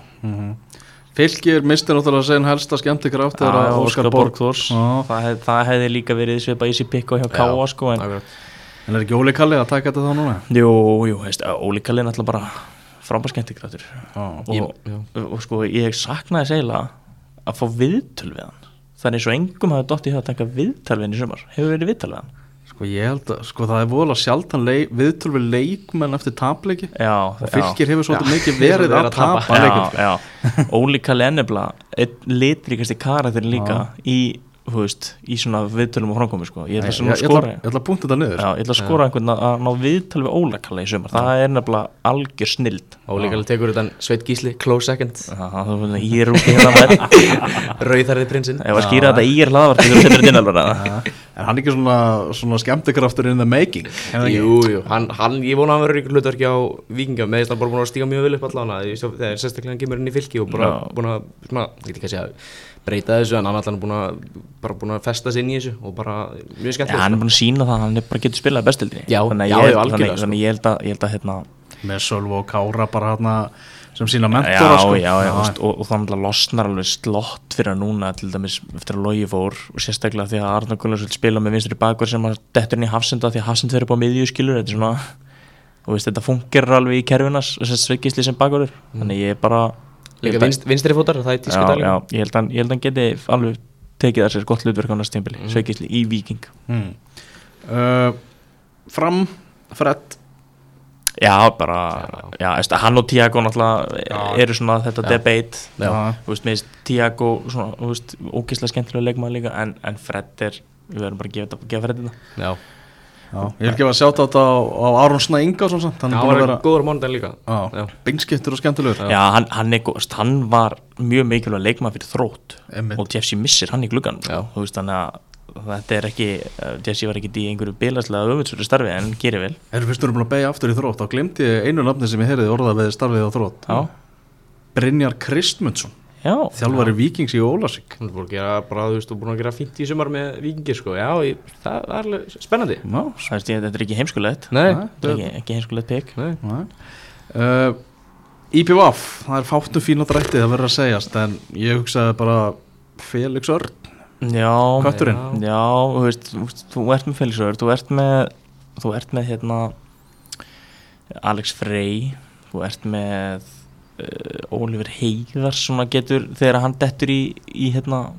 Fylgir misti náttúrulega sen helsta skemmtikraft þegar að Óskar Borgþórs það, hef, það hefði líka verið svipað í sér pikk og hjá Káa sko, en. En er ekki Óli Kalli að taka þetta þá núna? jú, jú, veist, Óli Kalli er náttúrulega bara frábær skemmtikraftur. Og, já. og, sko ég saknaði segla að fá viðtöl við hann. Eins og engum hafi dótt í það að taka viðtöl við hann í sumar. Hefur verið viðtöl við hann sko ég held að, sko það er voðalega sjaldan leik, viðtöl við leikmenn eftir tapleiki já, og fylgir hefur svolítið Já. mikið verið að að tapa. tapa já, já. Óli Kalli ennebla einn litríkasti karakter líka í, þú veist, í svona viðtölum og framkomi sko. ég ætla Ég, svona ég, að skora ætla, ég ætla að punkta þetta niður. Já, ég ætla að skora einhvern að að ná viðtöl við Óla Kalli í sumar, það er nefnilega algjör snild. Alveg tekur þetta Sveit Gísli, close second. Ég er út í hérna með. Rauðarðið prinsinn. Ef að skýra þetta í er hlaðvart þú setur þetta inn alveg að En hann er ekki svona, svona skemmtikraftur in the making? Er? Jú, jú, hann, hann, ég vona að hann verður ykkur hlutverki á Víkinga. Með þess að hann bara búin að stíga mjög vel upp allan þegar sérstaklega hann kemur inn í fylki og bara búin að, ég veit ekki að segja breyta þessu en hann er búin að bara búin að festa sig inn í þessu og bara mjög Já, skemmtilegt hann er búin að sína það að hann er bara getur spilað bestildinni Já, þannig já, að ég, já, þannig, algjörlega, sko. þannig ég held að, ég held að hérna, Með Sölvo og Kára bara hérna sem sína já, mentora sko. já, já, veist, og, og þannig að losnar alveg slott fyrir að núna til dæmis eftir að logi fór og sérstaklega því að Arnar Gunnars vil spila með vinstri bakur sem að dettur inn í hafsenda því að hafsend fyrir búið miðju skilur þetta er svona og veist, þetta funkar alveg í kerfinas er Líka vinst, vinstri fótar, það er tísku já, dag já, ég held að hann- ég held að hann geti alveg tekið þessir gott hlutverk á næst tímpili, mm. sveigisli í Viking mm. uh, Fram, Fred Já, bara, já, veist, hann og Tiago náttúrulega Já. eru svona þetta Já. debate Já. Þú veist, með Tiago svona, þú veist, ógeðslega skemmtilega leikmaður líka en, en Fred er, við verðum bara að gefa, þetta- gefa Fred þetta Já, já, Ég vil gefa að sjáta þetta á, á Aron Snæ Ingarsson samt. hann hann er góður mánudag líka já, Já. beinskiptur og skemmtilegur Já, hann, hann, er, hann var mjög mikilvæg leikmaður fyrir þrótt Einmitt. og Jeffsy missir hann í gluggan Já. þú veist, þannig að þetta er ekki uh, Jeffsy var ekki í einhverju bilaslega öfundsverðu starfi en gerir vel Erum við búin að beigja aftur í þrótt þá glemdi ég einu nafni sem ég heyriði orðað við starfið á þrótt Já, Brynjar Kristmundsson já, þjálfari Víkings í Ólasík Hann er búin að gera bara, þú veist, og búin að gera fínt í sumar með vikingir sko, já, ég, það það er alveg spennandi. Já, það þetta er ekki heimskulegt. Nei, þetta er ekki, ekki heimskulegt Nei. Uh, IPVAF, það er fátum fína drætti það verður að segjast en ég hugsaði bara Felix Örn, Já, kötturinn. Já, þú veist, þú, ert með Felixur, þú ert með þú ert með hérna Alex Frey þú ert með uh, Oliver Heiðars svona getur þegar hann dettur í, í hérna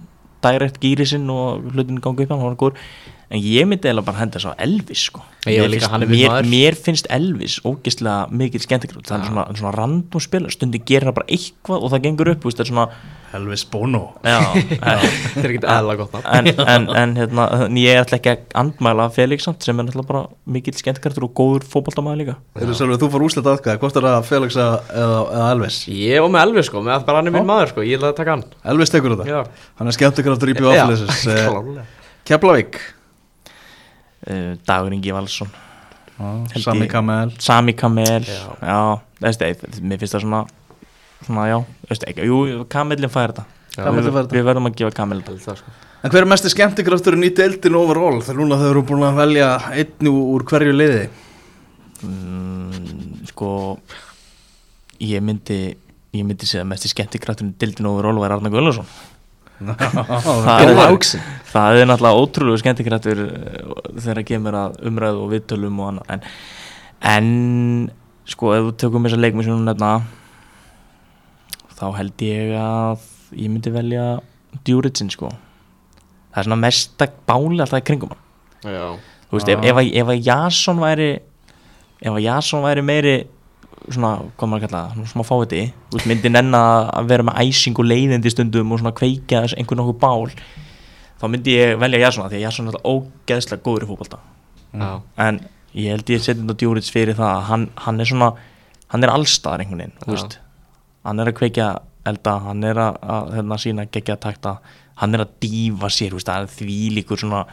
direct gýri sinn og hlutin gangi upp hann, hann var góður en ég myndi eða bara henda þess á Elvis sko. Ég mér, líka, finnst, er mér, mér finnst Elvis ógeðslega mikil skemmtikrútt það er svona, svona random spil stundi gerir hann bara eitthvað og það gengur upp það er svona, Elvis Bono. Já, þetta er ekkert eðla gott en, en, en hérna, ég ætla ekki að andmæla Felix samt, sem er bara mikill skemmtikraftur og góður fótboltamaður líka. Eru Sölvi, þú fór úslega aðkvæði, hvort er það Felix eða, eða, eða Elvis? Ég var með Elvis sko, með að bara hann er minn maður sko, ég ætla að taka hann. Elvis tekur þetta, Já, hann er skemmtikraftur IPVAF-lesis klálega Keflavík uh, Dagur Ingi Valsson Sami Kamel. Sami Kamel. Já. já, veist, eð, mér finnst það svona svona já, veist, ekki, jú, Kamellin fær þetta. Við, við verðum að gefa Kamel þetta. Held það sko. En hver er mesti skemmtikrafturinn í deildin overall? Þegar núna þau eru búin að velja einn úr hverju liði? Mm, sko ég myndi ég myndi segja að mest í skemmtikrættunum dildin og Rólu er Arna Guðlarsson það, er, það er náttúrulega ótrúlega skemmtikrættur eh, þegar kemur að umræðu og viðtölum og annað. En, en sko ef þú tökum þessa leikmi sem hún nefna þá held ég að ég myndi velja Djúritsin sko. Það er svona mesta báli alltaf í kringum hann. Já. Þú veist, ef, ef, að- ef að Jason væri ef að Jason væri meiri svona, hvað maður kalla það, svona fáviti. Þú veist, myndi nenna að vera með æsing og leiðindi stundum og svona kveikja þess einhvern nokkuð bál þá myndi ég velja Jason því að Jason er alltaf ógeðslega góður í fótbolta. Já. En ég held ég setjum þetta djúrits fyrir það að hann, hann er svona hann er allstaðar einhvern veginn, hann er að kveikja elda, hann er að, að hérna, sína gegja takta, hann er að dífa sér, veist, því líkur svona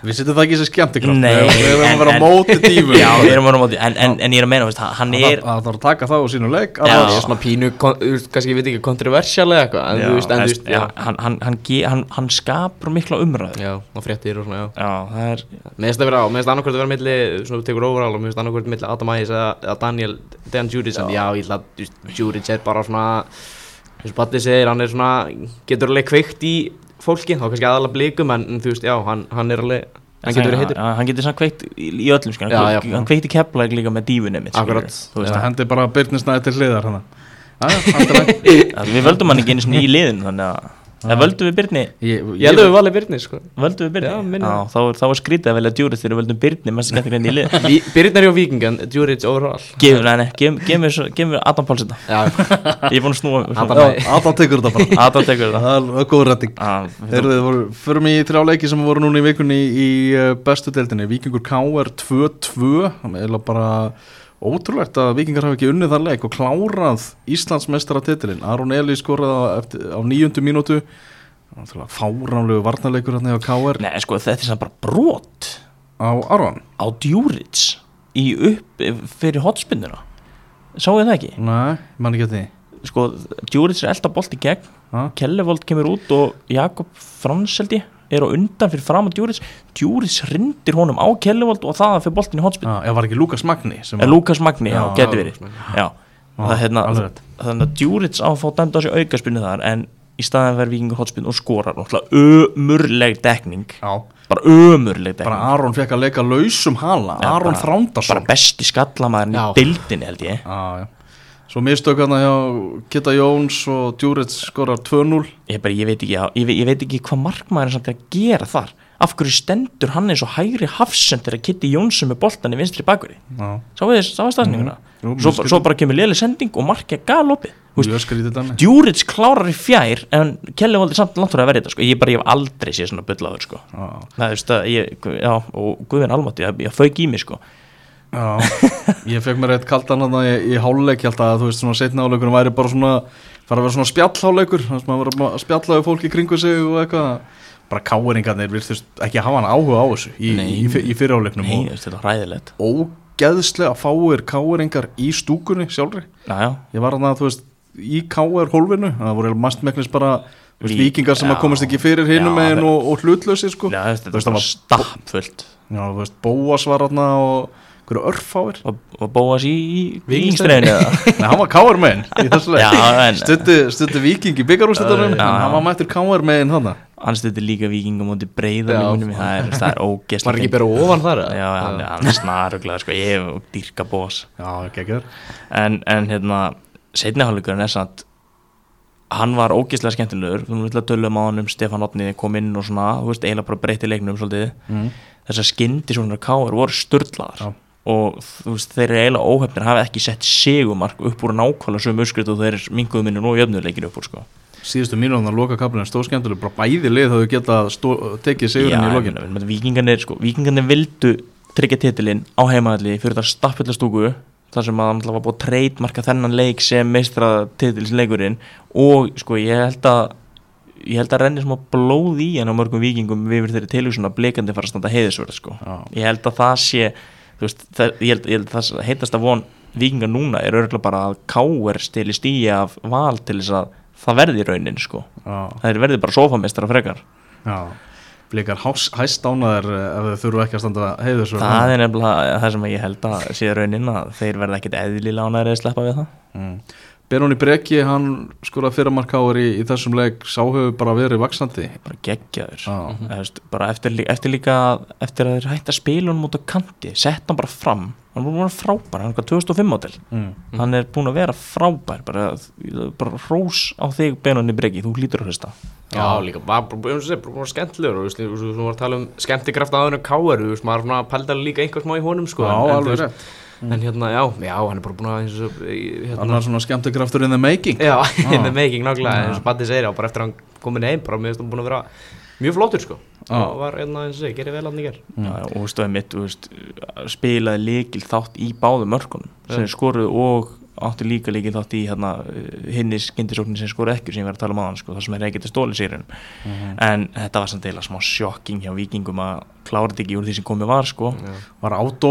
Við setjum það ekki sem skemmtikraft Nei, Við erum en- að vera á en- móti dífu Já, við erum að vera á móti, en, en, en ég er að meina, veist, hann er það þarf að taka það á sínu leik Já. Það er svona pínu, kannski ég veit ekki, kontroversial eða eitthvað En Já, þú veist, en þú veist, já. hann, hann, hann, hann, hann skapar mikla umræðu. Já, og fréttir og svona, já. Já, það er Mér finnst það vera á, mér finnst annarkvæmt að vera milli, svona þú tekur overall og mér finnst annarkvæmt milli Adam Ægis eða, Daniel, Dan Juric En já, ég ætla að, Juric er bara svona eins og Batti segir, hann er svona, getur alveg kveikt í fólki Þá kannski aðalega blikum, en þú veist, já, hann, hann er alveg, hann getur verið heitur. Já, Hann getur samt kveikt í, öllum, sko Já, Hann, já. hann kveikt í keplæk líka með veist, Það. hendi bara byrnisnæði til hliðar að Við völdum hann ekki einu sinni í liðin Þannig að, eða völdum við Byrni Ég Ég held að við valið Byrni, sko. Völdum við Byrni? Já, þá, þá var skrítið að velja djúrið þegar við völdum Byrni Mest skemmtir henni í lið Byrni er hjá Víking, en Juric overall svo- gefum við Adam Páls þetta Já, Ég er búin að snúa Adam- tekur þetta bara. Adam tekur þetta. Það er góð rætting Ah, voru, förum í þrjá leiki sem voru núna í vikunni í uh, bestu deildinni. Víkingur KR 2-2 Það er bara ótrúlegt að Víkingar hafi ekki unnið þar leik og klárað Íslandsmeistara titilinn Aron Eli skoraði á, á nýjundu mínútu. Fáránlegu varnarleikur hérna hjá KR Nei, sko, þetta er samt bara brot á Aron? á djúrits í upp fyrir hotspinnuna Sáu þið það ekki? Nei, mann ekki að því. Sko, djúrits er elda bolt í gegn? Kellevold kemur út og Jakob Frans held ég er á undan fyrir fram á djúrits djúrits rindir honum á Kellevold og það fyrir boltin í hotspinn. Já, var ekki Lukas Magni Lukas Magni, já, já, verið. Já, það er hérna. Þannig að Djúrits á að fá dæmd á sig aukaspinnu þar En í staðan verður vikingur hotspinn og skorar ömurleg dekning. Já, Bara ömurleg dekning. Bara Aron fekk að leika lausum hala. Já, Aron Þrándarsson Bara besti skallamæðurinn Já. í deildinni held ég. Já, já Svo mistök hann hjá Kitta Jóns og Djúrits skorar 2-0 Ég, ég, veit ekki, ég, ég veit ekki hvað markmaður samt er að gera þar Af hverju stendur hann eins og hægri hafsend þegar Kitty Jónsson með boltan í vinstri bakveri Já, Sáu þið sá stafninguna? Jú, Svo, svo bara kemur léli sending og skrítið dæmi Djúrits klárar í fjær en Kelly valdi samt langt fyrir að vera þetta sko. ég bara ég hef aldrei séð svona bullaður sko. Það að og Guðvin ég, ég fauk í mig sko. Já Ég fekk mér eitt kaldan hann í, í háluleik Ég held að þú veist svona setna háluleikur væri bara svona fara að vera svona spjallháleikur þannig að maður var að spjalla við fólki kringu sig og eitthvað. Bara káeringarnir virðist ekki hafa hann áhuga á þessu í, í, í, fyrirháleiknum Nei, og þetta er hræðilegt. ógeðslega fáir káeringar í stúkunni sjálfri. Já, já, ég var að þú veist í káer hólfinu það voru bara þú veist, Lí- vikingar sem já. að komast ekki fyrir það- og, og hlutlösi sko. Já þetta bara það stappfullt. Já, þú veist, Bóas var hann og hverju örfáir. Og, og bóas í, í eða Nei, hann var káer megin í þessu leik Já, en- stutti, stutti viking í já. hann var mættur káer megin hann hann stuði líka vikingum mútið breyða Já. minnum, það er, það er ógeðslega Var ekki bara ofan þar já, hann, hann er snaruglega sko, ég hef dýrka bós en, en hérna setniháleikurinn er samt hann var ógeðslega skemmtilegur. Þú veist að tölum á hann um Stefán Otni kom inn og svona, þú veist, eiginlega bara breytti leiknum svolítið, mm. þessar skyndi svona káir voru störtlaðar. Og þú veist, þeir eru eiginlega óhefnir hafi ekki sett segumark upp úr nákvæmlega sömu uppskrift og þeir minguðu minni nú jöfnuleikinu upp úr sko. Síðustu mínúðan að loka kaplinu stóð skemmtileg bara bæði lið hafðu getað stó, tekið sigurinn í lokinu vikingarnir, sko, vikingarnir vildu tryggja titilinn á heimaðalli fyrir það stappilla stúku þar sem að hann var búið að treytmarka þennan leik sem meistra titilsleikurinn og sko ég held að ég held að renni smá blóð í en á mörgum vikingum við verðum þeirri tilhugsun að blikandi fara að standa heiðisverð sko. Ég held að það sé veist, það, ég, held, ég held að það heitast að von vikingar núna er örgulega bara að káer stili stíja af val til þess að það verði raunin sko. já, það er verði bara sofamestara frekar. Já. Blikar hæst ánaðir ef þau þurfu ekki að standa heiður svo Það er nefnilega það sem ég held að sé raunin að þeir verða ekkit eðlilega ánæður eða sleppa við það. Mm. Benóni Breki, hann skorað fyrramarkáður í, í þessum leik. Sáhauðu bara verið vaksandi bara geggjaður. Já. Eða, veist, bara eftir, eftir líka eftir að þeir hætti að spila hann út á kanti sett hann bara fram, hann er búin að vera frábær hann er hvað 2005 átil mm. hann er búin að vera frábær bara, bara rós á þig Benóni Breki, þú hlýtur að hlusta. Já, líka, bara, bara, bara skemmtilegur og þú var að tala um skemmtikraft aðeins og káar, þú veist, maður svona pældaði líka einhver smá í honum, sko Já, en, alveg veist, rétt En hérna, já, já, hann er bara búin að eins og, í- Hann hérna, er svona skemmtikraftur in the making. Já, in the making, nákvæmlega, eins og Batti segir, já, bara eftir að hann komin heim, bara mér finnst hann búin að vera mjög flottur, sko. Já. og var, hérna, eins og segir, gerir vel hann í ger já, og stöðið mitt þú veist, spilaði líkil þátt í báðum mörkunum sem Já. skoruðu og átti líka líkil þátt í hérna, hinni skyndisóknin sem skoruðu ekki sem ég var að tala um aðan sko, það sem er ekkert stóli sérinn en þetta var samt deila smá sjokking hjá vikingum að klára þetta ekki úr því sem komið var sko. Var átó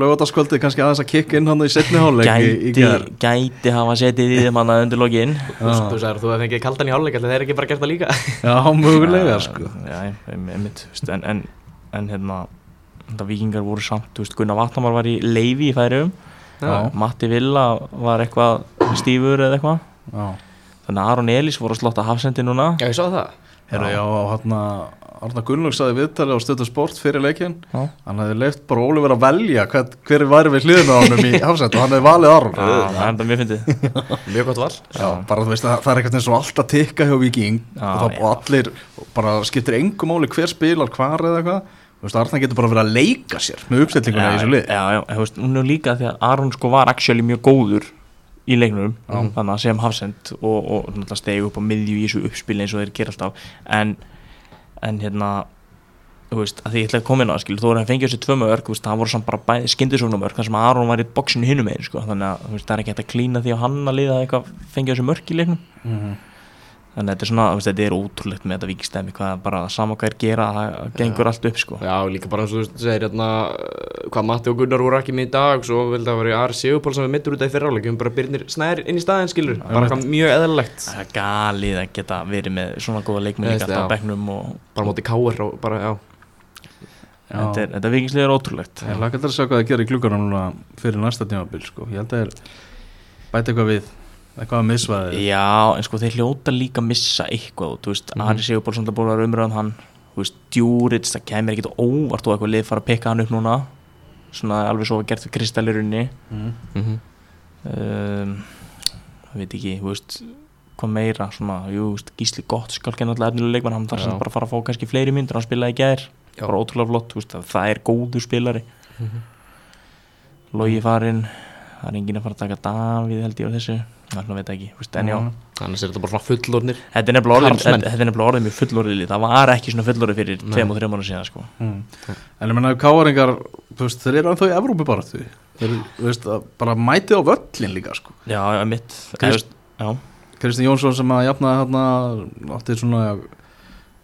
lögataskvöldið kannski aðeins að kikka inn hann í setni hálfleik í, í gæti, hafa setið í þeim hann undir lokin. Þú veist, þú hefði fengið kaldan í hálfleik, ætli þeir ekki bara gert það líka? Já, mögulega sko. Já, einmitt, en, en, en hérna þetta vikingar voru samt, þú veist, Gunnar Vatnamar var í leifi í færiðum Já. Matti Villa var eitthvað stífur eða eitthvað. Já, þannig að Aron Elís voru að slotta hafsendi núna. Já, ég sá það. Herra, já, hann Arna Gunnlaug saði viðtali á stöðu sport fyrir leikin Já. hann hefði leift bara Ólífur að velja hver, hver væri við hliðina á honum í hafsend og hann hefði valið Aron. Já, það er mjög fyndið. Mjög gott val. Já, bara þú veist að það er eitthvað eins og allt að tikka hjá Viking Já, og, það, já. og allir bara skiptir engum máli hver spilar hvar eða eitthvað Arna getur bara verið að leika sér með uppsettinguna í þessu lið Já, já, þú veist, hún er líka því að Aron sko var actually mjög góður í leiknum þannig að sem hafsend og, og náttúrulega stegi upp á miðju í þessu uppspili eins og þeir gera alltaf en, en hérna þú veist, að því ég ætla að koma inn á það skil þú voru að fengja þessi tvö mörg, þú veist, það voru samt bara bæði skindisóknumörg, þar sem Aron var í bóksinu hinum megin, sko, þannig að þú veist, það er ekki hægt að klína því að hann að liða eitthvað fengja þessi mörg í leiknum þannig að þetta er svona, þetta er ótrúlegt með þetta vikistemi, hvað bara sama hvað er gera það gengur allt upp, sko. Já, líka bara eins og þú segir hérna hvað Matti og Gunnar voru ekki með í dag svo vil það vera Ari Sigurpál sem er mittur út af í fyrráleik bara byrnir snær inn í staðin skilur bara eitthvað mjög eðalegt það er galið að geta verið með svona góða leikmenn líka alltaf á já. bekknum og bara móti káir og bara, já. Þetta, er, þetta vikingslega er ótrúlegt. Ég laka til að sjá hvað það gerir í klukkanum núna fyrir næsta tímabil sko. ég held að þeir bæti eitthvað við eitthvað að misvaði Já, en sko þeir hljóta líka að missa eitthvað, þú veist, Mhm. Ari Sigurbólsson það búið að umröðan hann, þú veist, Djúrits það kemur ekkit óvart og eitthvað lið fara að pikka hann upp núna. Svona alveg svo var gert við kristallirunni mm. mm um, það veit ekki, þú veist hvað meira, svona, jú, veist, Gísli gott skálkinn alltaf efnilega leikmann, hann þarf sem bara að fara að fá kannski fleiri myndir, hann spilaði gær. Já. bara ótrúlega flott, veist, að það er góður spilari. Mhm. Logi farinn það er enginn að fara að taka Davíð held ég á þessu það veit ekki, veist, en já Mhm. annars er þetta bara fullornir Þetta er nefnilega er orðin mjög fullorðið. Það var ekki svona fullorðið fyrir Nei. tveim og þreim ára síðan sko. Mm. en ég menna káaringar þeir eru ennþá í Evrópu bara þeir að bara mætið á völlin líka sko. Já, já, mitt Krist- Já, Kristinn Jónsson sem að jafna hérna átti svona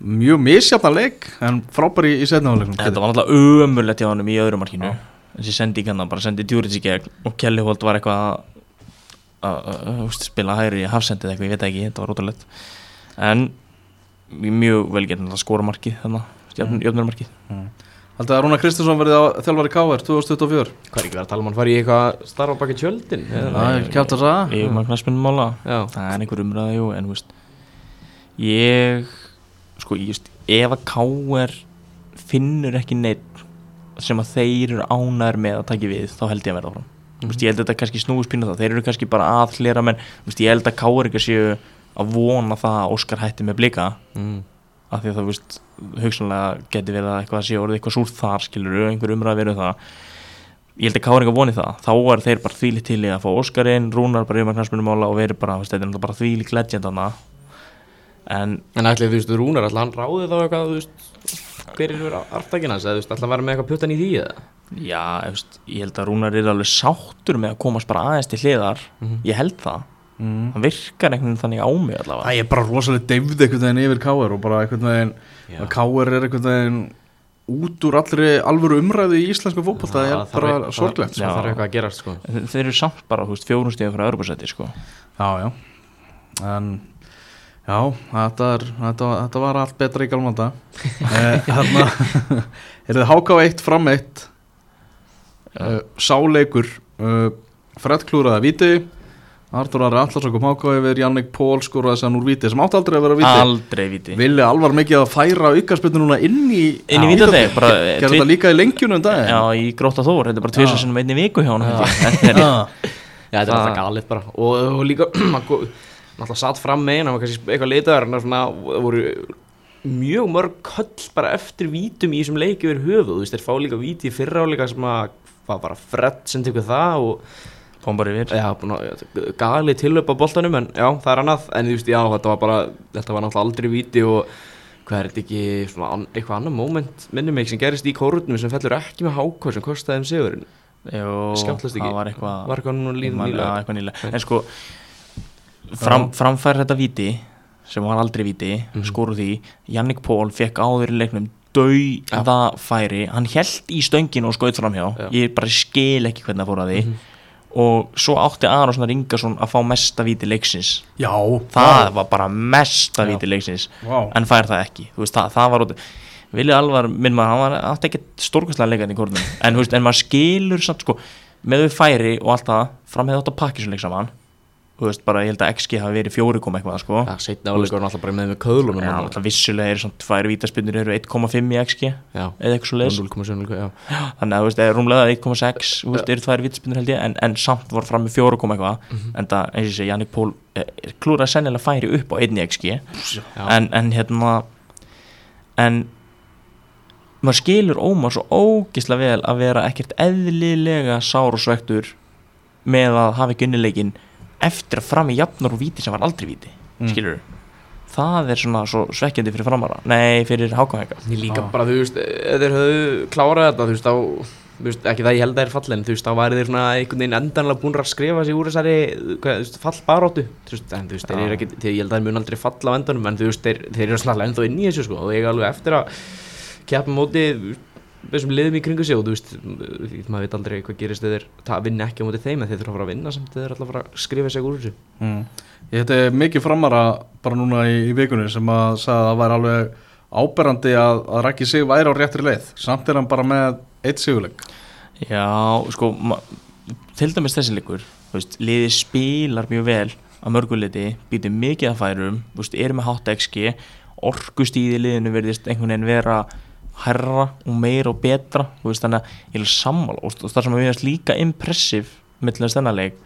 mjög misjafna leik en frábæri í setnaðuleiknum þetta var náttúrulega ömurlegt hjá hann í öðru markinu Þessi sending hann bara sendi Djúrits í gegn og Kelly Holt var eitthvað spila hægri í hafsendið eitthvað, ég veit það ekki, þetta var rótulegt En mjög vel getið að skora markið þannig, Mm. jöfnurmarkið Haldið að Rúna Kristinsson verði á þjálfari KR 2024 hvað er ekki verið að tala um hann? Fari í eitthvað starfa baki tjöldin? Það er hægt að sagða Ég maður knæspinn mála já, það er einhver umræða, jú, en veist ég sko, ég veist, ef að K.R. finnur ekki neitt sem að þeir eru ánæður með að taka við, þá held ég að verða áfram mm veist, ég held að þetta kannski snúið spínu það, þeir eru kannski bara að hlera menn, veist, ég held að ekki séu að vona það að Óskar hætti með blika. Mm. af því að það, veist, hugsanlega geti verið að eitthvað sé orðið eitthvað súrt þar, skilur einhver umræða verið um það. Ég held að ekki voni það, þá er þeir bara þvílið til í að fá Óskarinn, Rúnar bara yfir með knarspinum mála og verið bara, bara þvílið legend hana en en ætli þú veist, Rúnar, ætla hann ráði þá eitthvað þú veist, hver er verið aftakinn hans eða þú veist, ætla hann vera með eitthvað puttan í því eða Já, ég, veist, ég held að Rúnar er alveg sáttur með að komast bara aðeins til hliðar Mhm. ég held það, mm. hann virkar einhvern veginn þannig á mig allavega Það er bara rosalega deyfð einhvern veginn yfir KR og bara einhvern veginn að KR er einhvern veginn út úr allri alvöru umræðu í íslensku fótboll það er bara það- sorglegt það Já. þarf eitthvað að gerast sko þeir eru samt bara, fjórum stíðum frá Örbúrsæti sko. Já, já en Já, þetta, er, þetta, þetta var allt betra í galmanda Hérna Er þið HK1 fram 1 uh, Sáleikur uh, Fred klúraði að víti. Artur Ari Allarsson kom HK yfir. Jannik Pól skoraði þessan úr víti sem átti aldrei að vera víti. Aldrei viti Villi alvar mikið að færa aukarspilnu núna inn í inn í eh, Gerði þetta líka í lengjunum um daginn. Já, í gróta þór, þetta er bara sinni einni viku hjá hann þetta er er alltaf galið bara. Og, og líka, náttúrulega satt fram með hann, hann var kannski eitthvað litaður en svona, það voru mjög mörg köll bara eftir vítum í þessum leiki yfir höfuð, þú veist, þeir fá líka víti í fyrra áleika sem að var bara Fred sem tekur það og kom bara yfir já, búin að galið tilöp á boltanum en já, það er annað, en þú veist, já, þetta var bara þetta var náttúrulega aldrei víti og hvað er þetta ekki, svona an, eitthvað annað moment minnum mig sem gerist í kórutnum sem fellur ekki með hákvæð sem kostaði þeim sigurinn? Ekki? það var eitthvað var eitthvað nýlega? en sko fram, framfær þetta víti sem var aldrei víti mm skoru því, Jannik Pól fekk áður í leiknum dauða færi. Hann held í stöngin og skoðið framhjá. Já. ég bara skil ekki hvernig það fór að því. Mhm. og svo átti Aronsson Ringarsson að fá mesta víti leiksins. Já, það var bara mesta Já. víti leiksins. Vá. en fær það ekki. Þú veist, það, það var út Vili Alvar, minn maður, hann var átti ekki stórkvæmslega leikandi í kórnum. En, en maður skilur samt sko með við færi og allt það fram hefði átt að pakki svo leik saman þú veist, bara ég held að XG hafi verið fjóri kom eitthvað sko. Já, setna áleikur var alltaf bara með með köðlunum Já, alltaf vissulega er svona tvær vítaspinnur eru 1,5 í XG Já, eða eitthvað svo leis 0,7 já. þannig að þú veist, eða rúmlega 1,6 þú veist, eru tvær vítaspinnur held ég en, en samt voru fram með 4 kom eitthvað. En það, eins og ég segi, Jannik Pól eh, klúraði sennilega færi upp á 1 XG Já. en, en hérna en maður skilur Ómar svo ógislega vel að vera ekkert eðlilega sár og svektur með að hafa ekki unnileikin eftir að fram í jafnar og víti sem var aldrei víti Mm. skilur það er svona svo svekkjandi fyrir framara nei, fyrir hákvæðinga Ég líka Já. bara, þú veist, þeir höfðu klárað þetta, þú veist, þá þú veist, ekki það ég held að þeir fallin, þú veist, þá væri þeir svona einhvern veginn endanlega búin að skrifa sig úr þessari, hvað, þú veist, fallbaróttu þú veist, en þú veist, þeir Já. eru ekki, þeir, ég held að þeir mun aldrei falla á endanum, en þú veist, þeir, þeir eru svona ennþá inn í þessu, sko, og ég alveg eftir að keppa á móti þú veist, þessum liðum í kringu sig og þú veist, maður veit aldrei hvað gerist þeir vinna ekki á móti þeim, en þeir þurfa að fara að vinna samt þeir alltaf að fara að skrifa sig úr þessu. Mm. Ég heiti mikið framara bara núna í, í vikunni sem að sagði að það væri alveg áberandi að, að Raggi sig væri á réttri leið. Samt er hann bara með eitt sigurleik. Já, sko til dæmis þessi leikur liði spilar mjög vel að mörguleiti, býtir mikið að færum veist, eru með hátt XG orkustíði liðinu verðist einhvern veginn vera herra og meira og betra þú veist, þannig að ég er sammála. Og það sem að við erum líka impressiv með til þess þennan leik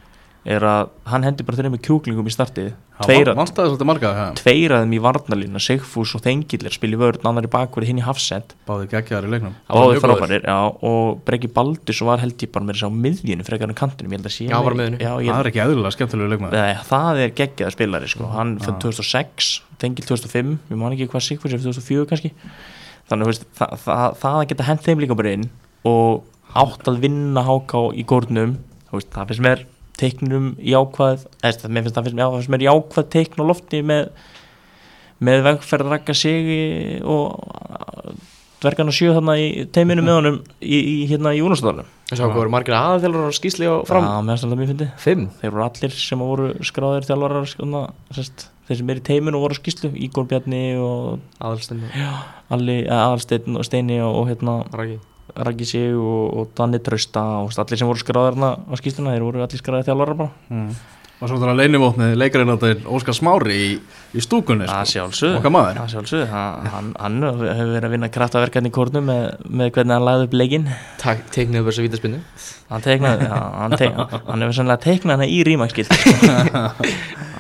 er að hann hendi bara þeirra með kjúklingum í startið. Tveir, Vantaði svolítið marga ja. tveir að þeim í varnalína Sigfús og Þengillir spili vörð annar í bakverði hinn í hafsend Báði geggjaðar í leiknum. Báði frábærir, og Breki Baldurs var held ég bara með þess að miðjunu frekar en kantinum, ég held að sé Já, var ég, Það er ekki eðlulega skemmtilegu leikmaður. Það er geggjaða spilari sko. hann fyrir 2006, Þengil 2005 við man ekki hvað Sigfús er fyrir 2004 kannski þannig veist, það, það, það að geta hent þeim líka bara inn og átt að vinna háká í górnum það finnst mér teiknum jákvæð eða það mér finnst það finnst mér, það finnst mér jákvæð teikn á lofti með með vegferð rakka sig og dvergarna sjö þarna í teiminu með honum í, í hérna í úrnastofnum Þess að hvað voru margir aðaðþjálfur á skýsli og fram. Já, mér finnst það mjög fyndið. Fimm? Þeir voru allir sem voru skráðir þjálfarar sest, þeir sem er í teiminu og voru á skýslu Ígor Bjarni og Alli, Aðalsteinn og Steini og, og hérna Raggi. Sig og, og Danni Trausta og allir sem voru skráðir hérna á skýsluna þeir voru allir skráðir þjálfarar bara. Mm. Og svo þannig að leinivótnið leikarinn að þetta er Óskar Smári í, í stúkunni Það sko. sjálfsög Okkar maður. Það sjálfsög hann, hann, hann hefur verið að vinna kraftaverkan í kórnum með, með hvernig hann lagði upp leikinn. Teiknið upp þessu vítaspinnu hann teiknaði hann, hann hefur sannlega teiknað hana í rímakskilt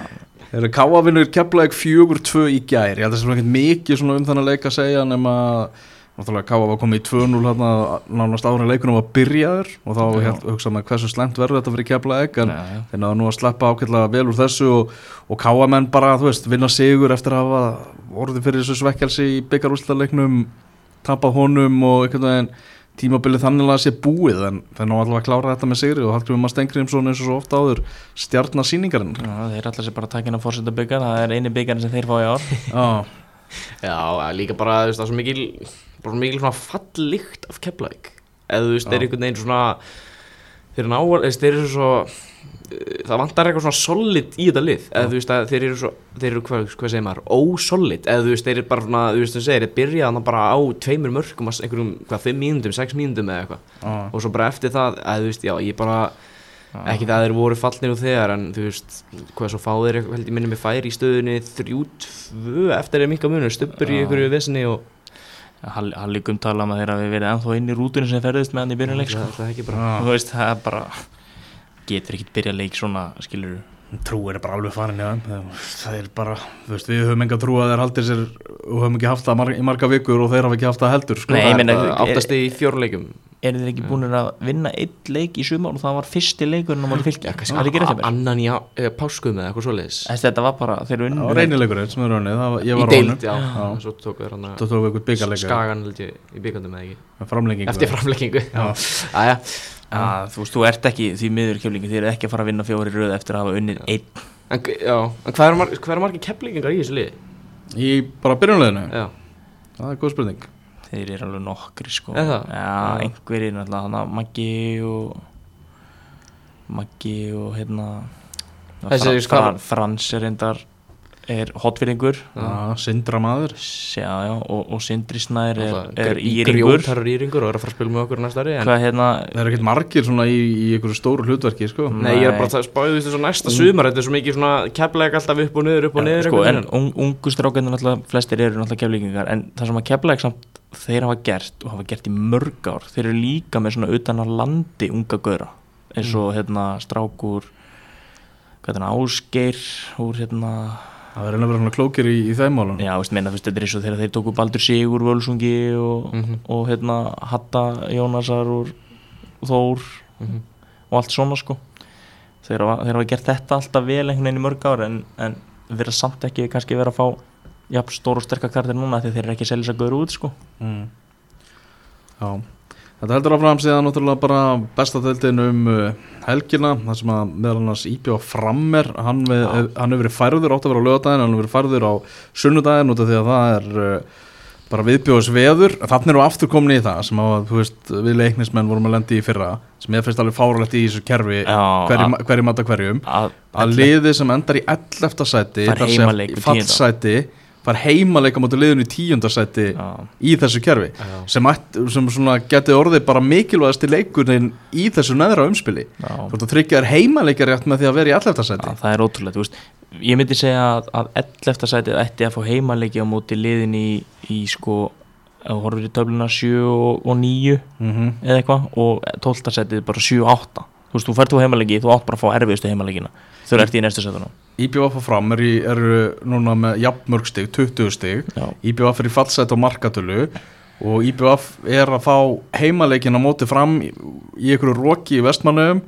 Káavinnur keflaðið fjögur tvö í gær? Ég held að það er mikið um þannig leik að segja nema Náttúrulega Káa var komið í 2-0 hérna nánast ára leikunum var byrjaður og þá held, hugsa maður hversu slemt verður þetta fyrir keflaðið en þeir náðu nú að sleppa ákveðlega vel úr þessu og, og Káa menn bara, veist, vinna sigur eftir að hafa orðið fyrir þessu svekkelsi í byggarúslaleiknum tapað honum og einhvern veginn tímabilið þannig að sé búið en þeir ná allavega að klára þetta með sigri og Hallgrímur Maður Stengrimsson eins og svo ofta áður stjarnasýningarinn Já, þeir allir sem bara takin að fórseta byggar það er eini byggarinn sem þeir fá í ár. Já, Já, líka bara, það er svo mikil bara svo mikil svona fallikt af Keflavík. Eða þú veist, þeir einhvern veginn svona þeir, eru svo það vantar eitthvað svona solid í þetta lið. Eða þú veist að þeir eru svo þeir eru hvað, hvað segir maður, ósolid. Eða þú veist þeir eru bara svona, þú veist þú segir, þeir byrja þannig bara á tveimur mörgum, einhverjum, hvað, 5 mínúndum, 6 mínúndum eða eitthvað. Já. og svo bara eftir það, eða þú veist, já, ég bara ekki það að þeir voru fallnir úr þegar en þú veist, hvað svo fá þeir eitthvað, held ég minni mig fær í stöðunni 3-2 eftir þeir minka munur, stubbur í einhverju vissinni og Hall- Halligum tala um að þeir hafi verið ennþá inn í rútunni sem ferðist með hann í byrjunleik sko. það, það það er bara getur ekkert byrja leik svona, skilur Trú er bara alveg farin í þeim Það er bara, þú veist, við höfum enga trú að þeir haldir sér og höfum ekki haft það í marga vikur og þeir hafa ekki haft það heldur sko. Nei, ég meina- Það áttast í fjórleikum eru þeir ekki búin að vinna einn leik í sumar og það var fyrsti leikurinn á móti fylgja það er annan í páskum eða eitthvað svoleiðis. Þetta var bara, þeir Það unnu var reynileikurinn sem er raunni, það var, ég var Já. svo þeir Það tók eitthvað byggarleika skagan held ég í byggandum eða ekki? Framlengingu. Eftir aðja, að, þú veist, þú ert ekki því miður keflingi þeir eru ekki að fara að vinna fjóri röð eftir að hafa unnið einn. En, já, en hvað eru mar hvað eru margir kepplingingar í þessu liði? Í bara byrjunleginu, Já, það er góð spurning. Þeir eru alveg nokkri sko. Er það? já, einhverjir náttúrulega hann að Maggi og Maggi og hérna Frans er reyndar er hotfyrringur Já, Sindra maður. Já, já, og, og Sindri Snær er, er íringur. grjótarur íringur og er að fara að spila með okkur næsta ári en hvað hérna Það eru ekkert margir svona í, í einhverju stóru hlutverki sko. Nei, ég er bara að spáðu þessu svo næsta sumar Þetta er svo mikið svona keppleik alltaf upp og niður, upp og niður sko, en un, ungu náttúrulega flestir eru náttúrulega keflingingar en það sem að keflæk samt þeir hafa gert og hafa gert í mörg ár þeir eru líka með svona utan að landi unga gauðra eins og hérna strákur hvað er hérna Ásgeir úr hérna Það er vera svona klókir í, í þeim málun já, veist, meina, veist, þetta er eins og þegar þeir tóku Baldur Sigur Völsungi og, Mhm. og hérna Hatta Jónasar úr Þór Mhm. og allt svona sko þeir hafa, þeir hafa gert þetta alltaf vel einhvern veginn í mörg ár en, en vera samt ekki kannski vera að fá jafn stór og sterkar kartir núna því þeir eru ekki að selja þess að góður út sko mm. Já Þetta heldur áfram síðan náttúrulega bara besta deildin um uh, helgina þar sem að meðal annars Íbjá Frammer hann, hann hefur verið færður átt að vera á lögadaginn hann hefur verið færður á sunnudaginn út af því að það er uh, bara viðbjóðs veður þannig eru aftur komin í það sem að veist, við leiknismenn vorum að lendi í fyrra sem ég finnst alveg fáralegt í þessu kerfi hverjum hverju mata hverjum að, að liði sem endar í 11. sæti þar sem heimaleik við far heimaleika mútið liðinu í 10. sæti Já. í þessu kerfi Já. sem, sem svona geti orðið bara mikilvægast í leikurinn í þessu neðra umspili þú ert að tryggja þér heimaleika rétt með því að vera í 11. sæti Já, það er ótrúlega, ég myndi segja að, að 11. sætið ætti að fá heimaleiki á móti liðin í, í sko, horfir í töfluna 7 og, og 9 mm -hmm. eða eitthvað og 12. sætið bara 7 og 8 þú veist, þú fært þú heimaleiki, þú átt bara að fá erfiðustu heimaleikina þau eftir í næstu sætunum IBF og fram er eru núna með jafnmörg stig, 20 stig Já. IBF er í fallsæti á markatölu og IBF er að fá heimaleikin á móti fram í, einhverju roki í vestmannum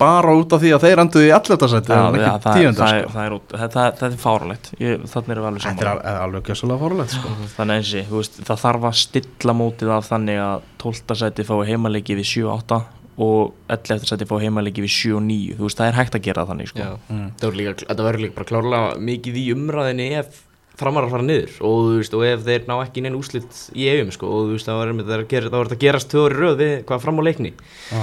bara út af því að þeir enduði í 11. sæti Já, en það, ekki það, 10. það, er, það, er, er fáralegt þannig erum við alveg Þetta er saman al- alveg gjössalega fórulegt sko. þannig eins og, það þarf að stilla mótið af þannig að 12. sæti fái heimaleiki við 7 og 8 og 11. sæti fái heimaleiki við 7 og 9 þú veist, það er hægt að gera það þannig sko. Mm. Það verður líka, þetta verður líka bara klárlega mikið í umræðinni ef framar að fara niður og, þú veist, og ef þeir ná ekki neina úslit í eigum sko, og þú veist, það verður er að gerast tvöður röð við hvað fram á leikni Já.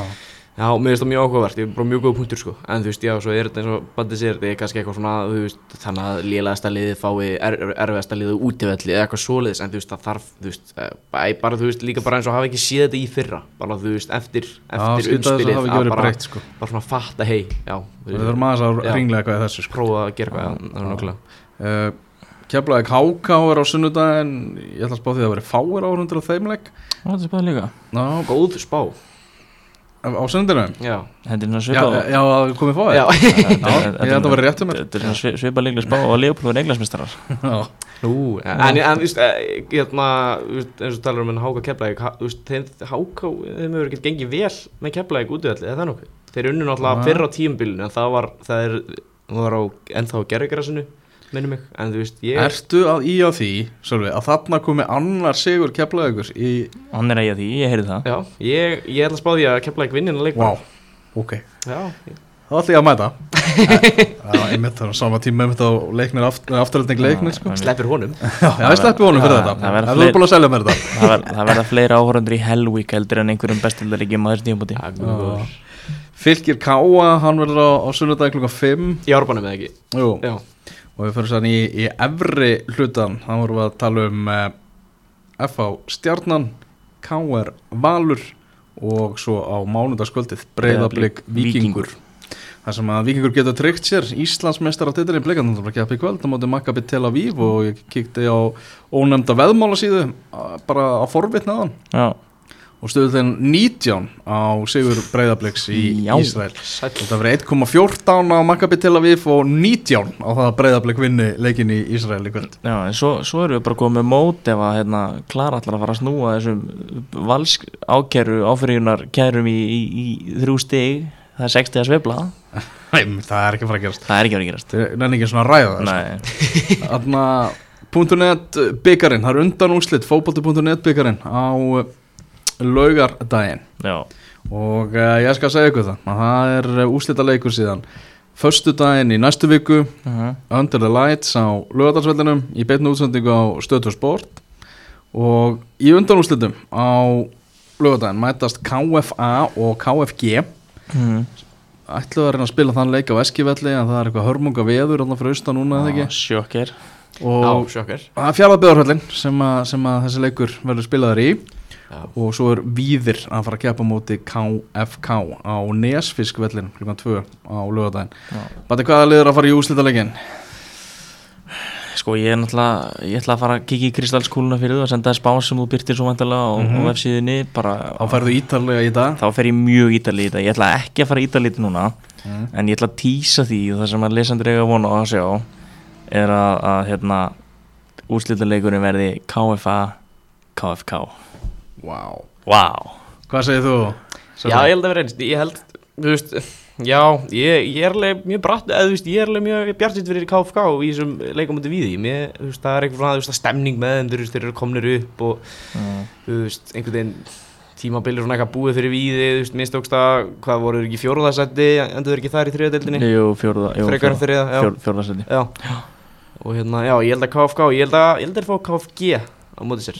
Já, mér finnst það mjög áhugavert, ég er bara mjög góð punktur sko. En þú veist, já, svo er þetta eins og bandið sér þetta er kannski eitthvað svona, þú veist, þannig að lélæðasta liðið fái er, erfiðasta liðið útivelli eða eitthvað svoleiðis, en þú veist, það þarf þú veist, eh, bara, bara, þú veist, líka bara eins og hafa ekki séð þetta í fyrra, bara, þú veist, eftir eftir að umspilið hafa ekki að verið bara, breytt sko. bara svona fatta, hei, já. Við þurfum aðeins að ringlega eitthvað í þessu sko. prófa að gera eitthvað, það er nokkulega uh, Keflaði KK er á sunnudaginn Ég ætla að spá því að það veri fáir áhundur á þeimleik það er spæðið líka. Ná, Góð spá á sunnudaginn? Já, hendur svona Já, svipað já, að komið fáir já. Já, ég held að vera rétt um mér. þetta er svona svi- svipað líklega spá og Leopold er englansmistarar Já, Nú, en, eh, hérna, þú veist, eins og talar um en Háka Keflæk, Háka, þeim hefur ekkert gengið vel með Keflæk útöðalli, eða það nokkuð? Þeir unnu náttúrulega Nei. fyrr á tíumbilinu, en það var, það er, það var á, ennþá á gerðugrasinu, minnum mig, en þú veist, ég, Ertu að í að því, Sölvi, að þarna komi annar sigur Keflaði ykkur í hann er eigið því, ég heyrði það. Já, ég, ég ætla að spá því að Keflæk vinnin að leik. Vá, ok. Já, Þá ætla ég að mæta. Já, einmitt, það er á sama tíma einmitt á leiknir aft, afturhaldning leiknir sko. sleppir honum. Já, ég sleppi honum fyrir Það- þetta. það Það er fleiri- búin að selja mér þetta. Það, ver, það verða fleiri áhörundur í Hellweek heldur en einhverjum á. Fylgir Káa, hann verður á, á sunnudagi klukkan 5 Í árbænum eða ekki? Jú, Já, og við fyrir sann í, í efri hlutan þá vorum við að tala um uh, FH Stjarnan KR Valur og svo á mánudagskvöldið Breiðablик Breiðablik, Víkingur. Þar sem að Víkingur getur tryggt sér Íslandsmeistar á titilin blikan þannig að keppa í kvöld á móti Maccabi Tel Aviv og ég kíkti á ónefnda veðmála síðu bara á forvitnaðan. Já, og stöðu þeim 19 á Sigur Breiðabliks í Já. Ísrael. Sæll. Þetta verið 1,14 á Maccabi Tel Aviv og 19 á það að Breiðablik vinni leikin í Ísrael í kvöld. Já en svo, svo erum við bara komið mót ef að hérna, Klara ætlar að fara að snúa þessum valsk ákeru áfyrirjunar kærum í, í, í þrjú stig. Það er 60 að svefla Nei, það er ekki að fara að gerast. Það er ekki að vera að gerast. Það er ekki svona að ræða það sko. Nei, Þarna .net byggarinn, það er undan úslit fótbolti.net byggarinn á laugardaginn. Já, og uh, ég skal segja ykkur það að það er úslita leikur síðan. Föstu daginn í næstu viku uh Under the Lights á lögadagsvellinum í beitnu útsendingu á Stöðtur Sport. Og í undanúslitum á lögadaginn mætast KFA og KFG mm. ætluðu að reyna að spila þann leik á Eskivelli en það er eitthvað hörmunga veður allan fyrir austan núna eða ekki? Sjokker Já, og það er fjárðaböðarhöllin sem, að- sem að þessi leikur verður spilaður í Já, og svo er Víðir að fara að keppa á móti KFK á Nesfiskvellin klukkan 2 á lögadaginn Já. Bati hvaða liður að fara í úslita leikin? Sko ég er náttúrulega, ég ætla að fara að kikið í kristalskúluna fyrir þú að senda spá sem þú byrtir svo vantilega á, Mhm. á vefsíðinni Þá færðu ítarlega í dag þá fer ég mjög ítalið í þetta ég ætla ekki að fara ítalið núna mm. en ég ætla að týsa því og það sem að lesendur eiga vona á að sjá er að, að hérna úrslitaleikurinn verði KFA KFK wow. Wow. Hvað segir þú? já ég held að vera einst Ég held, þú veist Já, ég, ég er alveg mjög bratt eða, þú veist, Ég er alveg mjög bjartitt fyrir KFK í þessum leikum út við Mér, þú veist, Það er eitthvað svona, þú veist, að stemning með þeim Þú veist, þeir eru komnir upp og mm. þú veist, einhvern veginn tímabilir svona eitthvað búið fyrir víði þú veist, mistókst að, hvað voru þeir ekki fjóruðarsætti endur þeir ekki þar í þriðadeildinni? Jú, fjórða jú, frekar en þriða, já, fjór, Fjórðarsæti já. Og hérna, já, ég held að KFK, ég held að ég held að þeir fá KFG á móti sér.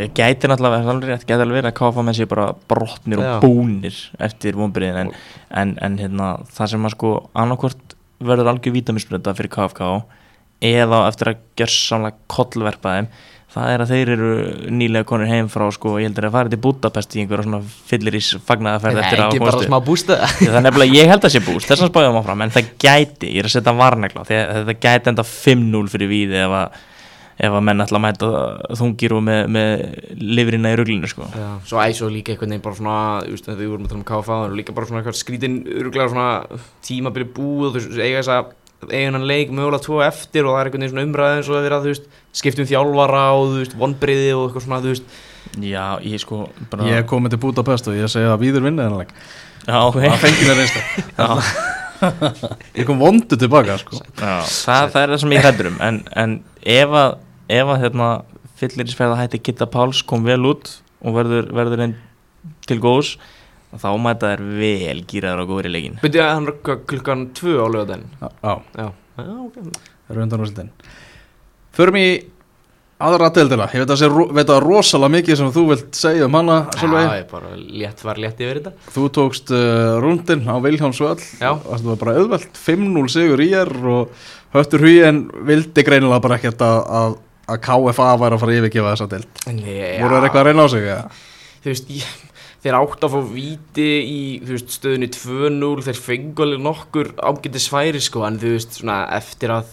Ég gæti náttúrulega, það gæti alveg verið að KFA með sér bara brotnir og Já. búnir eftir vonbyrðin en, en, en hérna, það sem að sko annarkvort verður algjör vítaminsbreyta fyrir KFK eða eftir að gjörsamlega kollverpa þeim það er að þeir eru nýlega konur heim frá sko, ég heldur að fara til Budapest í einhverja svona fyllir í fagnaðaferð eftir að það er nefnilega, ég held að sé búst þess að spáðum áfram, en það gæti, ég er að setja varnegla því að þetta gæti enda 5-0 fyrir víði ef að, ef að menn ætla að mæta þungir og með, með lifrina í ruglinu sko. já, svo æsó líka einhvern veginn bara svona þú veist, þegar við vorum að tala um KFA það er líka bara svona eitthvað skrítin öruglega svona tímabili búið og þú veist, eiga þess að eiga hann leik mögulega tvo eftir og það er einhvern veginn svona umræðin svo að vera þú veist, skiptum þjálfara og þú veist, vonbriði og eitthvað svona þú veist, Já, ég sko bara, Ég er komið til Budapest og ég segi að Víður vinna þennan leik. Já, ok Ég kom vondu tilbaka sko. Já, það, það er það sem ég hættur um en, en ef að, ef að hérna, fyllirisferða hætti Kitta Páls kom vel út og verður, verður einn til góðs þá mæta þær vel gýraður á góðri leikin byrju að hann rökka klukkan tvö á lögadaginn Já, já, já, já, ok. Það eru undan úrslitin Förum í aðra deildina Ég veit að það veit að rosalega mikið sem þú vilt segja um hana. Já, ég bara létt var létt yfir þetta Þú tókst uh, rúndin á Vilhjámsvöll Já. Það var bara auðvelt 5-0 sigur í er og höftur hugin vildi greinilega bara ekkert að, KFA væri að fara yfirgefa þessa deild. Voru það eitthvað að reyna á sig? Ja? Þú veist, ég, þeir átt að fá víti í veist, stöðunni 2-0 þeir fengu alveg nokkur ágæti sværi sko, en þú veist, svona eftir að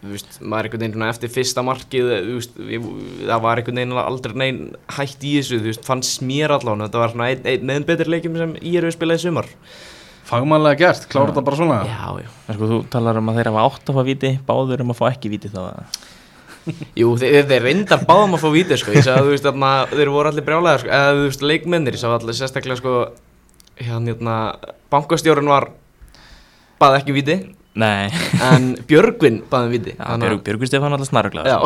þú veist, maður einhvern veginn svona eftir fyrsta markið, þú veist, við, það var einhvern veginn aldrei neinn hætt í þessu þú veist, fannst mér allan, þetta var svona einn ein, með betri leikjum sem ég eru spilaði í sumar. Fagmannlega gert, klára þetta bara svona. Já, já. En sko, þú talar um að þeir hafa átt að fá viti báður um að fá ekki viti þá að Jú, þeir, þeir reyndar báðum að fá víti sko. ég sagði að þú veist að þeir voru allir brjálæðar sko. eða þú veist leikmennir, ég sagði allir sérstaklega sko, hérna, hérna bankastjórun var bað ekki víti Nei, en Björgvin baði víti já, Björg, Björgur Stefán alltaf snaruglega Já,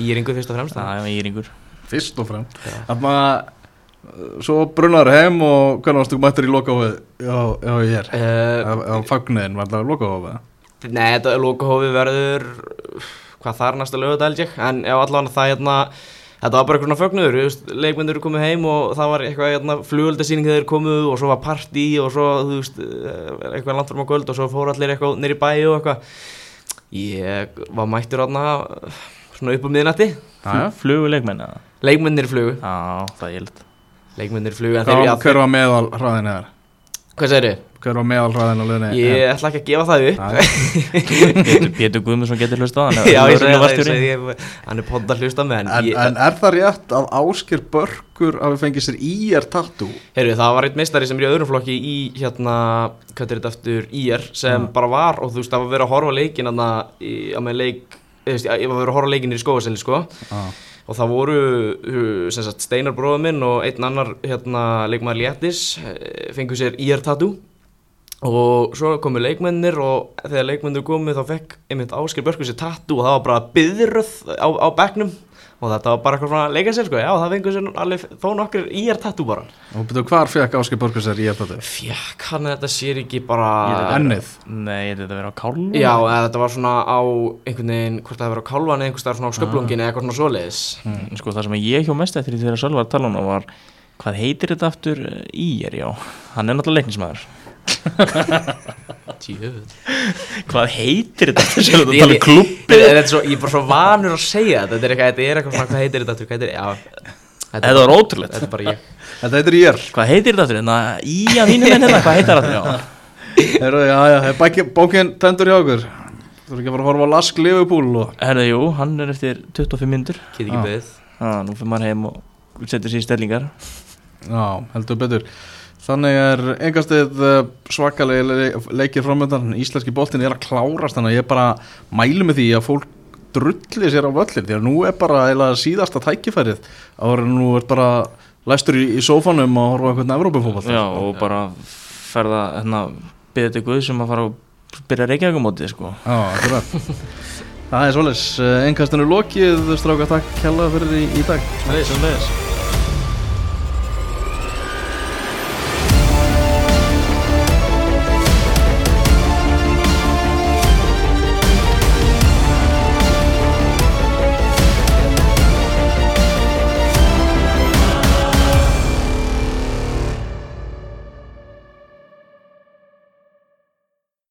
ég einhver fyrst og fremst Já, já, ég yngur Fyrst og frem Þannig að svo brunnar heim og hvernig varstu mættur í lokahófið? Já, já, ég er uh, Á fagniðin var það lokahófið? Nei, þetta lokahófi verður hvað þar næsta lögadæl en já, allavega það hérna þetta var bara eitthvað svona fögnuður, leikmyndur eru komið heim og það var eitthvað hérna, flugöldasýning þegar þeir komuð og svo var partí og svo, veist, eh, eitthvað langt fram á kvöld og svo fóru allir eitthvað nýri bæ og eitthvað. Ég var mættur hérna svona upp um miðnætti. Flugu leikmenn eða? leikmyndir flugu, Já, það er gildt leikmyndir flugu, hver var meðal hraðin eða? hvað segir þið? Hver var meðal hraðin á liðinni? Ég ætla ekki að gefa það upp. Pétur, Guðmundsson getur hlusta á hann Já, ég segi það, ég segi, ég- hann er podd að hlusta með, en, En, ég, en er það rétt að Áskir Börkur hafi fengið sér IR tattoo? Heyrðu, það var eitt meistari sem er í öðrum flokki í hérna, hvað er þetta eftir, IR sem Já. bara var og þú veist, það var verið að horfa leikin þarna í, á með leik, veist, ég var verið að horfa leikin í skóaseli, sko Já. og það voru, uh, sagt, Steinar bróður minn og einn annar, hérna, leikmaður Léttis, eh, fengu sér tattoo og svo komu leikmennir og þegar leikmennir komu þá fekk einmitt Ásker Börkur sér tattoo og það var bara byðröð á, á bekknum. Og þetta var bara eitthvað svona að leika sér, sko, já, það fengu sér alveg þó nokkur IR tattoo bara. Og betur hvar fekk Áskir Börkur sér IR tattoo? Fjekk hann þetta sér ekki bara Ennið? Nei, er þetta verið á kállu? Já, þetta var svona á einhvern veginn, hvort það hefur á kálvan eða einhvers staðar svona á sköplungin eða eitthvað svona svoleiðis. Mm, Sko það sem ég hjá mest eftir því þegar Sölvar tala um það var Hvað heitir þetta aftur? Í er, já. Hann er náttúrulega leiknismæður Hvað heitir þetta Ég- um ég- Þetta er svo, ég er bara svo vanur að segja þetta. Þetta er eitthvað, þetta er eitthvað hvað heitir þetta aftur, hvað heitir, já. Þetta Þetta var ótrúlegt. Þetta er bara ég. Þetta heitir IR Hvað heitir þetta að í að mínu menn hérna, hvað heitir þetta er bókin tendur hjá okkur. Þú eru ekki að fara að horfa á Lask Liverpool og... Herðu, jú, hann er eftir 25 myndur Get ekki Já. beðið ah, Nú fyrir maður heim og setur sér í stellingar. Já, heldur betur Þannig er engastið svakalegi le leikir framöndan Íslenski boltin er að klárast Þannig að ég bara mælu með því að fólk drulli sér á völlin Því að nú er bara eiginlega síðasta tækifærið. En nú er bara læstur í, í sófanum og horfa á einhvern Evrópufótball Já, og bara ferða, hérna, byrja til Guð sem að fara og byrja reykjagumótið, sko. Já, Það er svoleiðis, engastinu lokið, stráka takk kjalla fyrir í, í dag. Leis, leis